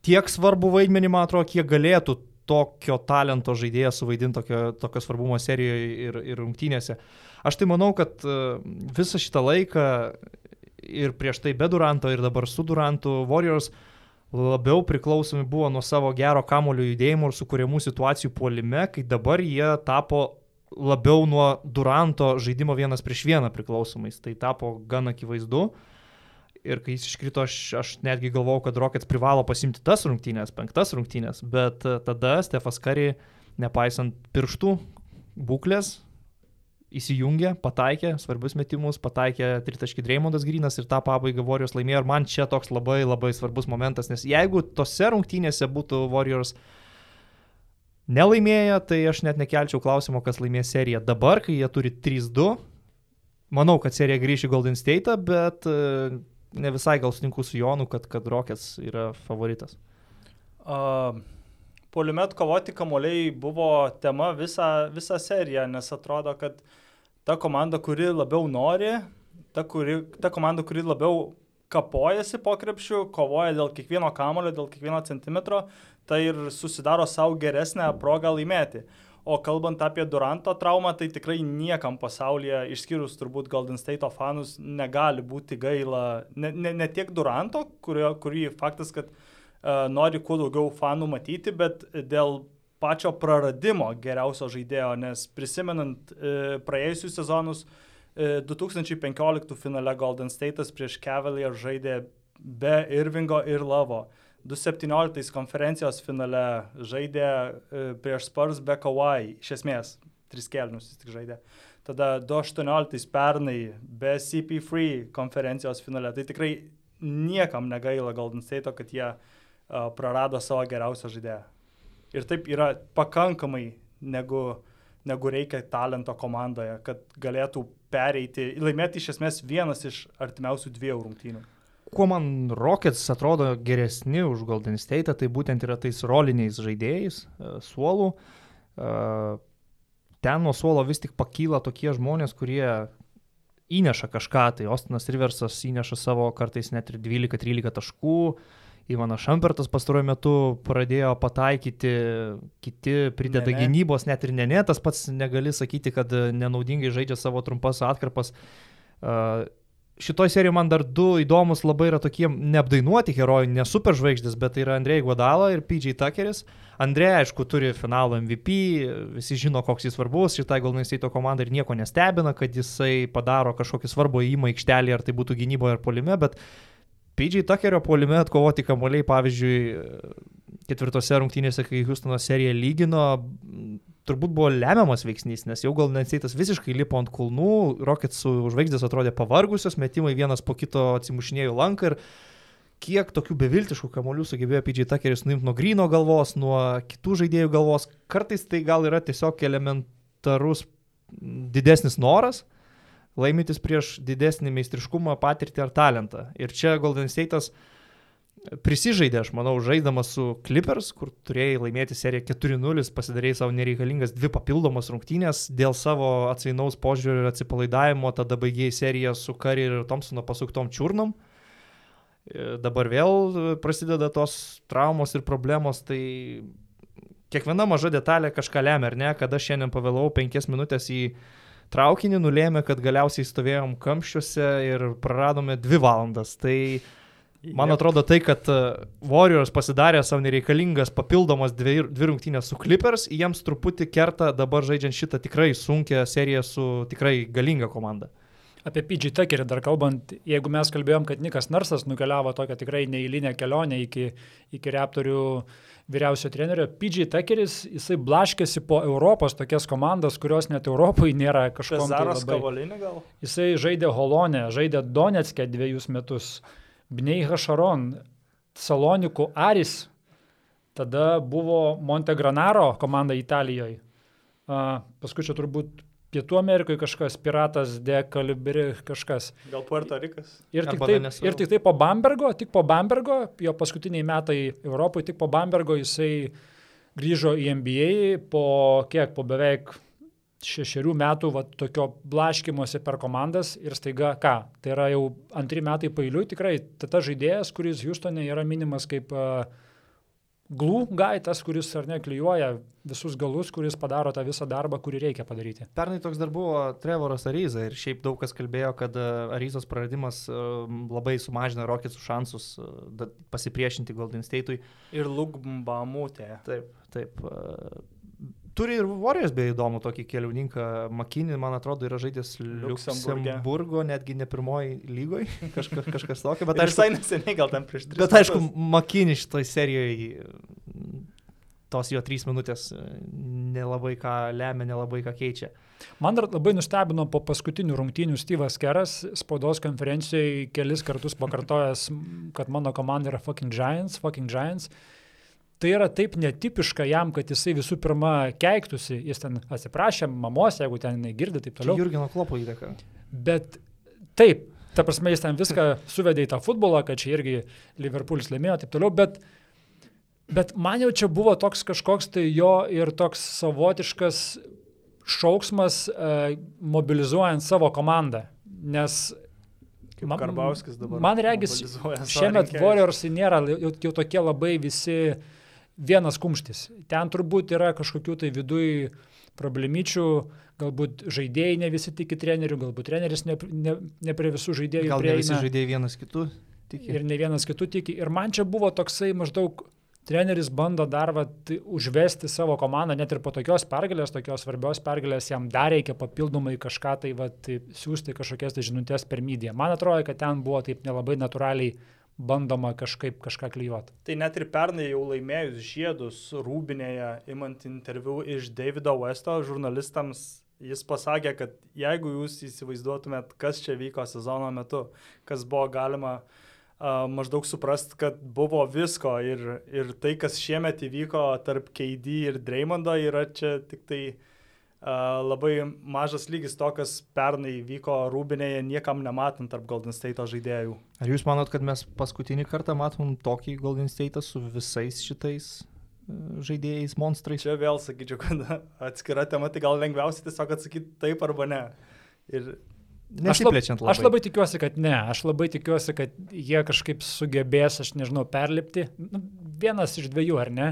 tiek svarbu vaidmenį, man atrodo, kiek galėtų tokio talento žaidėjas suvaidinti tokio, tokio svarbumo serijoje ir, ir rungtynėse. Aš tai manau, kad e, visą šitą laiką ir prieš tai be Duranto ir dabar su Durantu Warriors labiau priklausomi buvo nuo savo gero kamulio judėjimo ir sukūrimų situacijų puolime, kai dabar jie tapo labiau nuo Duranto žaidimo vienas prieš vieną priklausomais. Tai tapo gan akivaizdu. Ir kai jis iškrito, aš, aš netgi galvojau, kad Rockets privalo pasimti tas rungtynės, penktas rungtynės, bet tada Stefas Kari, nepaisant pirštų būklės, įsijungė, pataikė svarbius metimus, pataikė tritaškį Dreymondas Grinas ir tą pabaigą Warriors laimėjo. Ir man čia toks labai labai svarbus momentas, nes jeigu tose rungtynėse būtų Warriors nelaimėję, tai aš net nekelčiau klausimo, kas laimės seriją. Dabar, kai jie turi 3-2, manau, kad serija grįš į Golden State, bet e, ne visai gal sutinku su Jonu, kad, kad Rockets yra favoritas. Uh, Poliumet kovoti kamuoliai buvo tema visą, visą seriją, nes atrodo, kad uh, ta komanda, kuri labiau nori, ta, kuri, ta komanda, kuri labiau kapojasi po krepšių, kovoja dėl kiekvieno kamulio, dėl kiekvieno centimetro, tai ir susidaro savo geresnę progą laimėti. O kalbant apie Duranto traumą, tai tikrai niekam pasaulyje, išskyrus turbūt Golden State fanus, negali būti gaila ne, ne, ne tiek Duranto, kurio, kurį faktas, kad uh, nori kuo daugiau fanų matyti, bet dėl pačio praradimo geriausio žaidėjo, nes prisimenant e, praėjusius sezonus, e, 2015 finale Golden State'as prieš Cavalier žaidė be Irvingo ir Lavo. 2017 konferencijos finale žaidė e, prieš Spurs be Kawhi, iš esmės, tris kelnius jis tik žaidė. Tada 2018 pernai be CP3 konferencijos finale. Tai tikrai niekam negaila Golden State'o, kad jie uh, prarado savo geriausią žaidėją ir taip yra pakankamai negu, negu reikia talento komandoje, kad galėtų pereiti, laimėti iš esmės vienas iš artimiausių dviejų rungtynių. Kuo man Rockets atrodo geresni už Golden State, tai būtent yra tais roliniais žaidėjais, e, suolų. E, ten nuo suolo vis tik pakyla tokie žmonės, kurie įneša kažką, tai Ostinas Riversas įneša savo kartais net ir 12-13 taškų, uh, Ivanas Šampertas pastaruoju metu pradėjo pataikyti, kiti prideda ne, ne. gynybos, net ir ne, ne, tas pats negali sakyti, kad nenaudingai žaidžia savo trumpas atkarpas. Uh, Šitoj serijoje man dar du įdomus labai yra tokie neapdainuoti herojai, ne superžvaigždės, bet tai yra Andrei Guadala ir PJ Tuckeris. Andrei, aišku, turi finalo MVP, visi žino, koks jis svarbus šitai Golden State komandai ir nieko nestebina, kad jisai padaro kažkokį svarbų įimą aikštelį, ar tai būtų gynyboje ar polime, bet uh, PJ Tuckerio puolime atkovoti kamuoliai, pavyzdžiui, ketvirtose rungtynėse, kai Houstono serija lygino, turbūt buvo lemiamas veiksnys, nes jau gal Nenseitas visiškai lipo ant kulnų, Rockets žvaigždės atrodė pavargusios, metimai vienas po kito atsimušinėjo lanką ir kiek tokių beviltiškų kamuolių sugebėjo PJ Tuckeris nuimti nuo Grino galvos, nuo kitų žaidėjų galvos. Kartais tai gal yra tiesiog elementarus didesnis noras, laimintis prieš didesnį meistriškumą, patirtį ar talentą. Ir čia Golden State'as prisižaidė, aš manau, žaiddamas su Clippers, kur turėjai laimėti seriją 4-0, pasidarėjai savo nereikalingas dvi papildomas rungtynės dėl savo atsainaus požiūrio ir atsipalaidavimo, tada baigėjai seriją su Kari ir Thompsono pasuktom čiurnom. E, dabar vėl prasideda tos traumos ir problemos, tai kiekviena maža detalė kažką lemia, ar ne, kada šiandien pavėlau penkias minutės į traukinį nulėmė, kad galiausiai stovėjom kamščiuose ir praradome dvi valandas. Tai man yep. atrodo tai, kad e, Warriors pasidarė savo nereikalingas papildomas dvi, dvi rungtynės su Clippers, jiems truputį kerta dabar žaidžiant šitą tikrai sunkę seriją su tikrai galinga komanda. Apie PG Tuckerį dar kalbant, jeigu mes kalbėjom, kad Nikas Narsas nukeliavo tokią tikrai neįlinę kelionę iki, iki Raptorių uh, vyriausio trenerio. PG Tuckeris, jisai blaškėsi po Europos tokias komandas, kurios net Europoje nėra kažkokios. Zaras tai Kavolinė gal? Jisai žaidė Holonę, žaidė Donetskė dviejus metus, Bnei Hašaron, Salonikų Aris, tada buvo Montegranaro komanda Italijoje. Uh, paskui čia turbūt Pietų Amerikoje kažkas, piratas, dekalibri kažkas. Gal Puerto Rikas. Ir tik, taip, ir tik tai po Bambergo, tik po Bambergo, jo paskutiniai metai Europoje, tik po Bambergo jisai grįžo į NBA po kiek, po beveik šešerių metų va, tokio blaškimuose per komandas ir staiga ką, tai yra jau antri metai pailiui, tikrai tai ta žaidėjas, kuris Houstone yra minimas kaip uh, glų guy, tas, kuris ar ne klyjuoja visus galus, kuris padaro tą visą darbą, kurį reikia padaryti. Pernai toks dar buvo Trevoras Aryza ir šiaip daug kas kalbėjo, kad e, Aryzos praradimas e, labai sumažina Rockets šansus e, pasipriešinti Golden State'ui. Ir Lugbambamutė. Taip, taip. Turi ir Warriors beje įdomų tokį keliauninką Makinį, man atrodo, yra žaidęs. Liuksemburgo, netgi ne pirmoji lygoje, <laughs> kažka, kažkas tokio, bet visai neseniai, gal ten prieš tris. Bet aišku. Makinį šitoj serijoje tos jo trys minutės e, nelabai ką lemia, nelabai ką keičia. Man dar labai nustebino po paskutinių rungtynių Steve'as Keras spaudos konferencijoje kelis kartus pakartojęs, kad mano komanda yra fucking Giants, fucking Giants. Tai yra taip netipiška jam, kad jisai visų pirma keiktųsi, jis ten atsiprašė mamos, jeigu ten jinai girdi, taip toliau. Jurgino klopo įtaka. Bet taip, ta prasme, jis ten viską suvedė į tą futbolą, kad čia irgi Liverpoolis laimėjo, taip toliau, bet, bet man jau čia buvo toks kažkoks tai jo ir toks savotiškas šauksmas, uh, mobilizuojant savo komandą. Nes man- Karbauskis dabar. Man regis, šiemet. Warriorsai nėra jau, jau tokie labai visi vienas kumštis. Ten turbūt yra kažkokių tai viduj problemyčių, galbūt žaidėjai ne visi tiki trenerių, galbūt treneris ne, ne, ne prie visų žaidėjų Gal ne visi prieina žaidėjai vienas kitų tiki. ir ne vienas kitų tiki. Ir man čia buvo toksai maždaug treneris bando dar vat, užvesti savo komandą, net ir po tokios pergalės, tokios svarbios pergalės, jam dar reikia papildomai kažką tai vat, siūsti kažkokias tai žinutės per mediją. Man atrodo, kad ten buvo taip nelabai natūraliai bandoma kažkaip kažką klyjuoti. Tai net ir pernai jau laimėjus žiedus Rūbinėje, imant interviu iš Davido Westo žurnalistams, jis pasakė, kad jeigu jūs įsivaizduotumėt, kas čia vyko sezono metu, kas buvo galima uh, maždaug suprast, kad buvo visko ir, ir tai, kas šiemet įvyko tarp KD ir Dreymondo, yra čia tik tai uh, labai mažas lygis to, kas pernai vyko Rūbinėje, niekam nematant tarp Golden State žaidėjų. Ar jūs manot, kad mes paskutinį kartą matom tokį Golden State su visais šitais e, žaidėjais, monstrais? Čia vėl sakyčiau, kad <laughs> atskira tema, tai gal lengviausia tiesiog atsakyti taip arba ne. Ir Aš, labai. aš labai tikiuosi, kad ne. Aš labai tikiuosi, kad jie kažkaip sugebės, aš nežinau, perlipti. Nu, vienas iš dviejų, ar ne?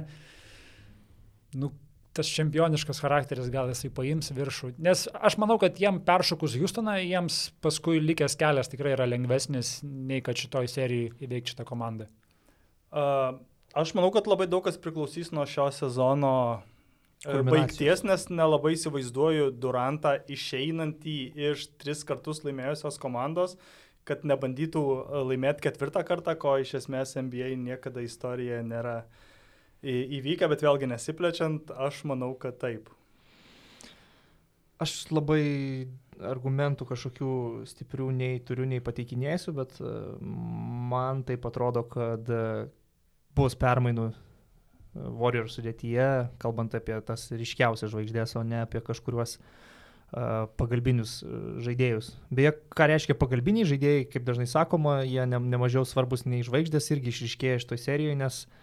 Nu, tas čempioniškas charakteris gal jisai paims viršų. Nes aš manau, kad jiem peršokus Houstoną, jiems paskui likęs kelias tikrai yra lengvesnis, nei kad šitoj serijai įveikti šitą komandą. uh, aš manau, kad labai daug kas priklausys nuo šio sezono e, baigties, nes nelabai įsivaizduoju Durantą išeinantį iš tris kartus laimėjusios komandos, kad nebandytų e, laimėti ketvirtą kartą, ko iš esmės NBA niekada istorijoje nėra į- įvykę, bet vėlgi nesiplečiant, aš manau, kad taip. Aš labai argumentų kažkokių stiprių nei turiu, nei pateikinėsiu, bet e, man tai atrodo, kad e, bus permainų e, Warrior sudėtyje, kalbant apie tas ryškiausias žvaigždės, o ne apie kažkuriuos uh, pagalbinius žaidėjus. Beje, ką reiškia pagalbiniai žaidėjai, kaip dažnai sakoma, jie ne, nemažiau svarbus nei žvaigždės irgi išriškėja šitoje serijoje, nes uh,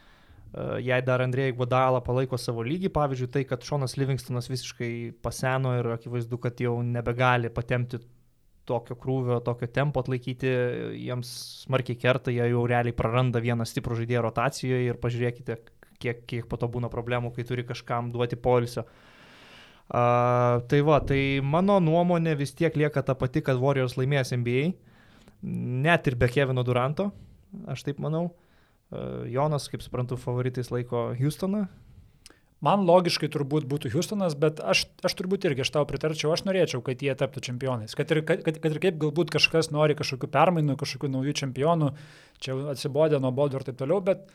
jei dar Andrėjai Guadalą palaiko savo lygį, pavyzdžiui, tai, kad Šonas Livingstonas visiškai paseno ir akivaizdu, kad jau nebegali patemti tokio krūvio, tokio tempo atlaikyti, jiems smarkiai kerta, jie jau realiai praranda vieną stiprų žaidėją rotacijoje ir pažiūrėkite, kiek, kiek po to būna problemų, kai turi kažkam duoti poilsio. Uh, tai va, tai mano nuomonė vis tiek lieka ta pati, kad Warriors laimės NBA, net ir be Kevino Duranto, aš taip manau. Uh, Jonas, kaip suprantu, favoritais laiko Houstoną. Man logiškai turbūt būtų Houstonas, bet aš, aš turbūt irgi aš tau pritarčiau, aš norėčiau, kad jie taptų čempionais. Kad ir, kad, kad ir kaip galbūt kažkas nori kažkokių permainų, kažkokių naujų čempionų, čia atsibodė nuo bodų ir taip toliau, bet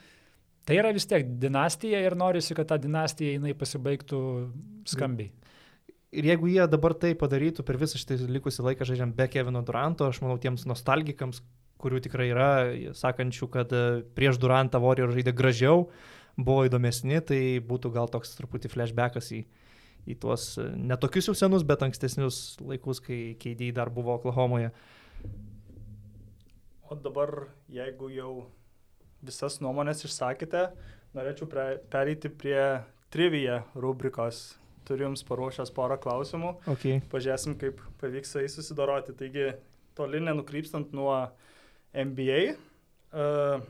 tai yra vis tiek dinastija ir norisi, kad ta dinastija jinai pasibaigtų skambiai. Ir jeigu jie dabar tai padarytų per visą šitą likusį laiką žaidžiant be Kevino Duranto, aš manau tiems nostalgikams, kurių tikrai yra, sakančių, kad e, prieš Durantą Warrior žaidė gražiau, buvo įdomesni, tai būtų gal toks truputį flashbackas į, į tuos e, netokius jau senus, bet ankstesnius laikus, kai KD dar buvo Oklahomoje. O dabar, jeigu jau visas nuomonės išsakėte, norėčiau pre, pereiti prie trivija rubrikos. Turiu Jums paruošęs porą klausimų. Okay. Pažiūrėsim, kaip pavyks su jais susidoroti. Taigi, toli nenukrypstant nuo NBA. Uh,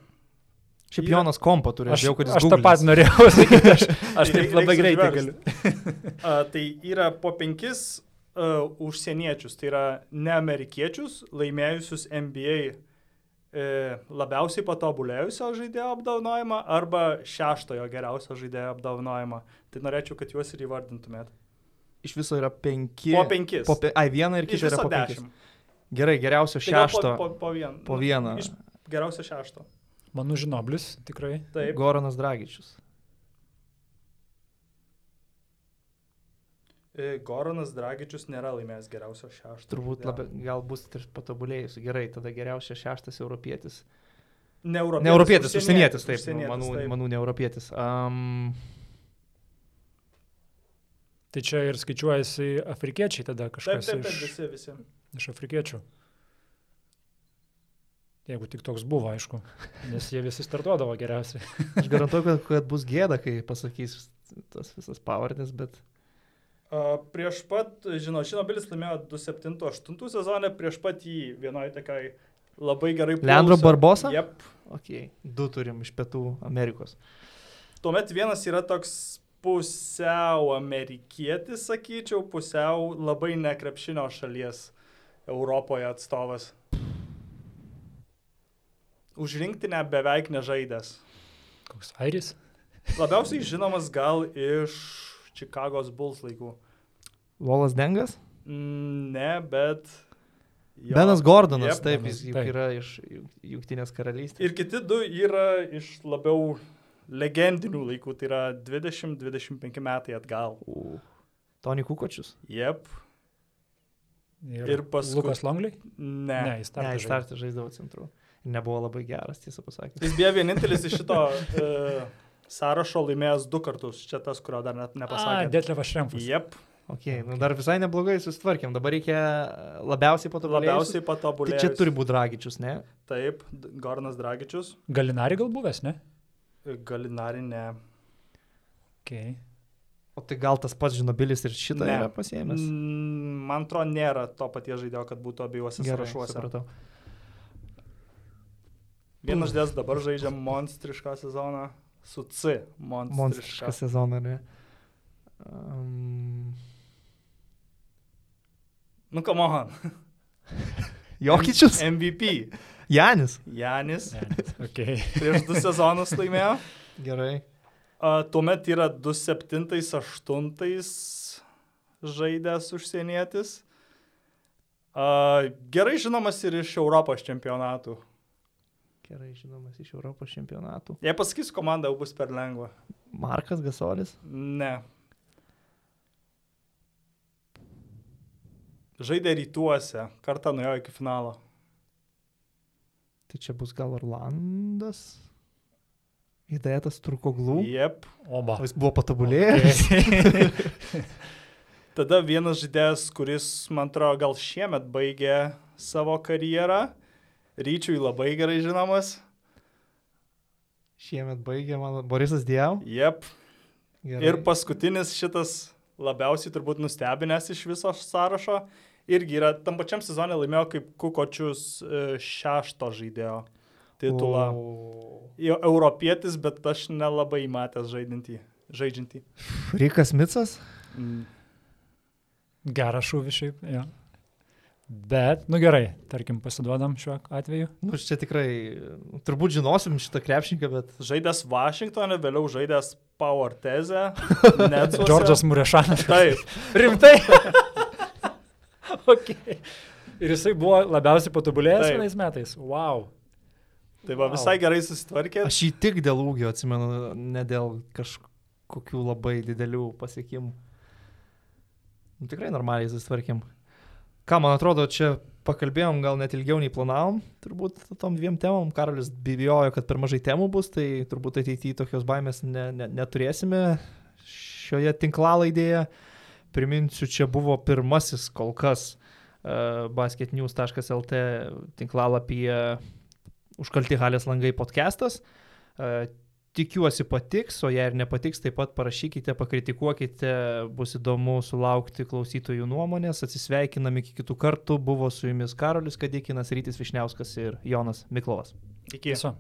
Šiaip Jonas kompą turi, Aš, jau, kad jis aš tą pat norėjau <laughs> sakyti, aš, aš Tai taip <laughs> labai greitai galiu. <laughs> A, tai yra po penkis uh, užsieniečius, tai yra ne amerikiečius, laimėjusius NBA e, labiausiai patobulėjusio žaidėjo apdovanojimą arba šeštojo geriausio žaidėjo apdovanojimą. Tai norėčiau, kad juos ir įvardintumėt. Iš viso yra penki. Po penkis. Po pe... Ai, viena ir Iš kita yra po penkis. Gerai, geriausio Tai šešto. Po, po, po, vien, po vieną. Iš geriausio šešto. Manu žinoblis, tikrai. Taip. Goranas Dragičius. E, Goranas Dragičius nėra laimėjęs geriausio šešto. Turbūt labi, gal bus ir patobulėjus. Gerai, tada geriausias šeštas europietis. Ne europietis. Ne europietis, užsienietis, taip. užsienietis, manau, taip. manau, ne europietis. Um, Tai čia ir skaičiuojasi afrikiečiai tada Taip, kažkas taip, taip, iš, visi, visi. Iš afrikiečių. Jeigu tik toks buvo, aišku, nes jie visi startuodavo geriausiai. <laughs> aš garantuoju, kad, kad bus gėda, kai pasakys tas visas pavardės, bet Uh, prieš pat, žinau, Šinobilis laimėjo 278 sezoną, prieš pat jį vienoje tokiai labai gerai. Leandro Barbosa? Jep. okay, du turim iš Pietų Amerikos. Tuomet vienas yra toks pusiau amerikietis, sakyčiau, pusiau labai nekrepšinio šalies Europoje atstovas. Už rinktinę beveik nežaidęs. Koks airis? Labiausiai žinomas gal iš Čikagos Bulls laikų. Volas Dengas? Mm, Ne, bet... jo. Benas Gordonas, Jep. taip, jis juk taip. yra iš Jungtinės karalystės. Ir kiti du yra iš labiau legendinių laikų, tai yra 20-25 metai atgal. U. Tony Kukočius? Jep, Ir, Ir paskui- Lukas Longley? ne. Ne, ne. jis Ne, startą jis žaidė. startą žaisdavo centru. Nebuvo labai geras, tiesą pasakius. Jis beje vienintelis iš šito uh, sąrašo laimėjęs du kartus. Čia tas, kurio dar net A, nepasakė. Detlevas Šremfas. Jep, Okay, nu dar visai neblogai susitvarkėm. Dabar reikia labiausiai patobulėti. labiausiai Tai patobulėjęs. čia turi būti Dragičius, ne? Taip, Gornas Dragičius, Galinari gal buvęs, ne? Galinari ne. Okay. O tai gal tas pats žinobilis ir šitą Ne. yra pasiėmęs? Mm, Man atrodo, nėra to paties žaidėjo, kad būtų abiejose Gerai, sąrašuose. supratau. Vienas žaidėjas dabar žaidžia monstrišką sezoną su C. Monstrišką. Monstrišką sezoną, ne? Um, Nu, come on. <laughs> Jokičius? MVP. Janis. Janis Okay. prieš du sezonus laimėjo. Gerai. Tuomet yra 2-7-8 žaidęs užsienietis. A, gerai žinomas ir iš Europos čempionatų. Gerai žinomas iš Europos čempionatų. Jei pasakysiu komandą, jau bus per lengva. Markas Gasolis. Ne. Žaidė rytuose, kartą nuėjo iki finalo. Tai čia bus gal Orlandas. Įdėtas Trukoglų. Jep. Oba. O jis buvo patobulėjęs. <laughs> Tada vienas žaidėjas, kuris, man atrodo, gal šiemet baigė savo karjerą. Ryčiui labai gerai žinomas. Šiemet baigė mano Borisas Diev. Jep. Gerai. Ir paskutinis šitas labiausiai turbūt nustebinęs iš viso sąrašo. Irgi yra tam pačiam sezonė laimėjo kaip Kukočius e, šešto žaidėjo titulą. O... Jo europietis, bet aš nelabai matęs žaidintį. Žaidžiantį. Rikas Micas. Mm. Geras šūvis šiaip, jo. Bet, nu gerai, tarkim, pasiduodam šiuo atveju. Nu, čia tikrai, turbūt žinosim šitą krepšininką, bet Žaidęs Vašingtonė, vėliau žaidęs Powerteze. <laughs> Netsuose. Džordžas Murešanas. Taip. <laughs> Rimtai? <laughs> okay. Ir jisai buvo labiausiai patobulėjęs vienais metais. Wow. Tai va, visai gerai susitvarkė. aš jį tik dėl ūgio atsimenu, ne dėl kažkokių labai didelių pasiekimų. Nu, tikrai normaliai susitvarkėm. Ką man atrodo, čia pakalbėjom gal net ilgiau nei planavom, turbūt tom dviem temom. Karolis bijojo, kad per mažai temų bus, tai turbūt ateityje tokios baimės ne, ne, neturėsime šioje tinklalaidėje. Priminsiu, čia buvo pirmasis kol kas uh, basketnews.lt tinklalapyje Užkalti halės langai podcastas. Uh, tikiuosi patiks, o jei ir nepatiks, taip pat parašykite, pakritikuokite, bus įdomu sulaukti klausytojų nuomonės. Atsisveikinam iki kitų kartų. Buvo su jumis Karolis Kadikinas, Rytis Višniauskas ir Jonas Miklovas. Iki. Tiesa.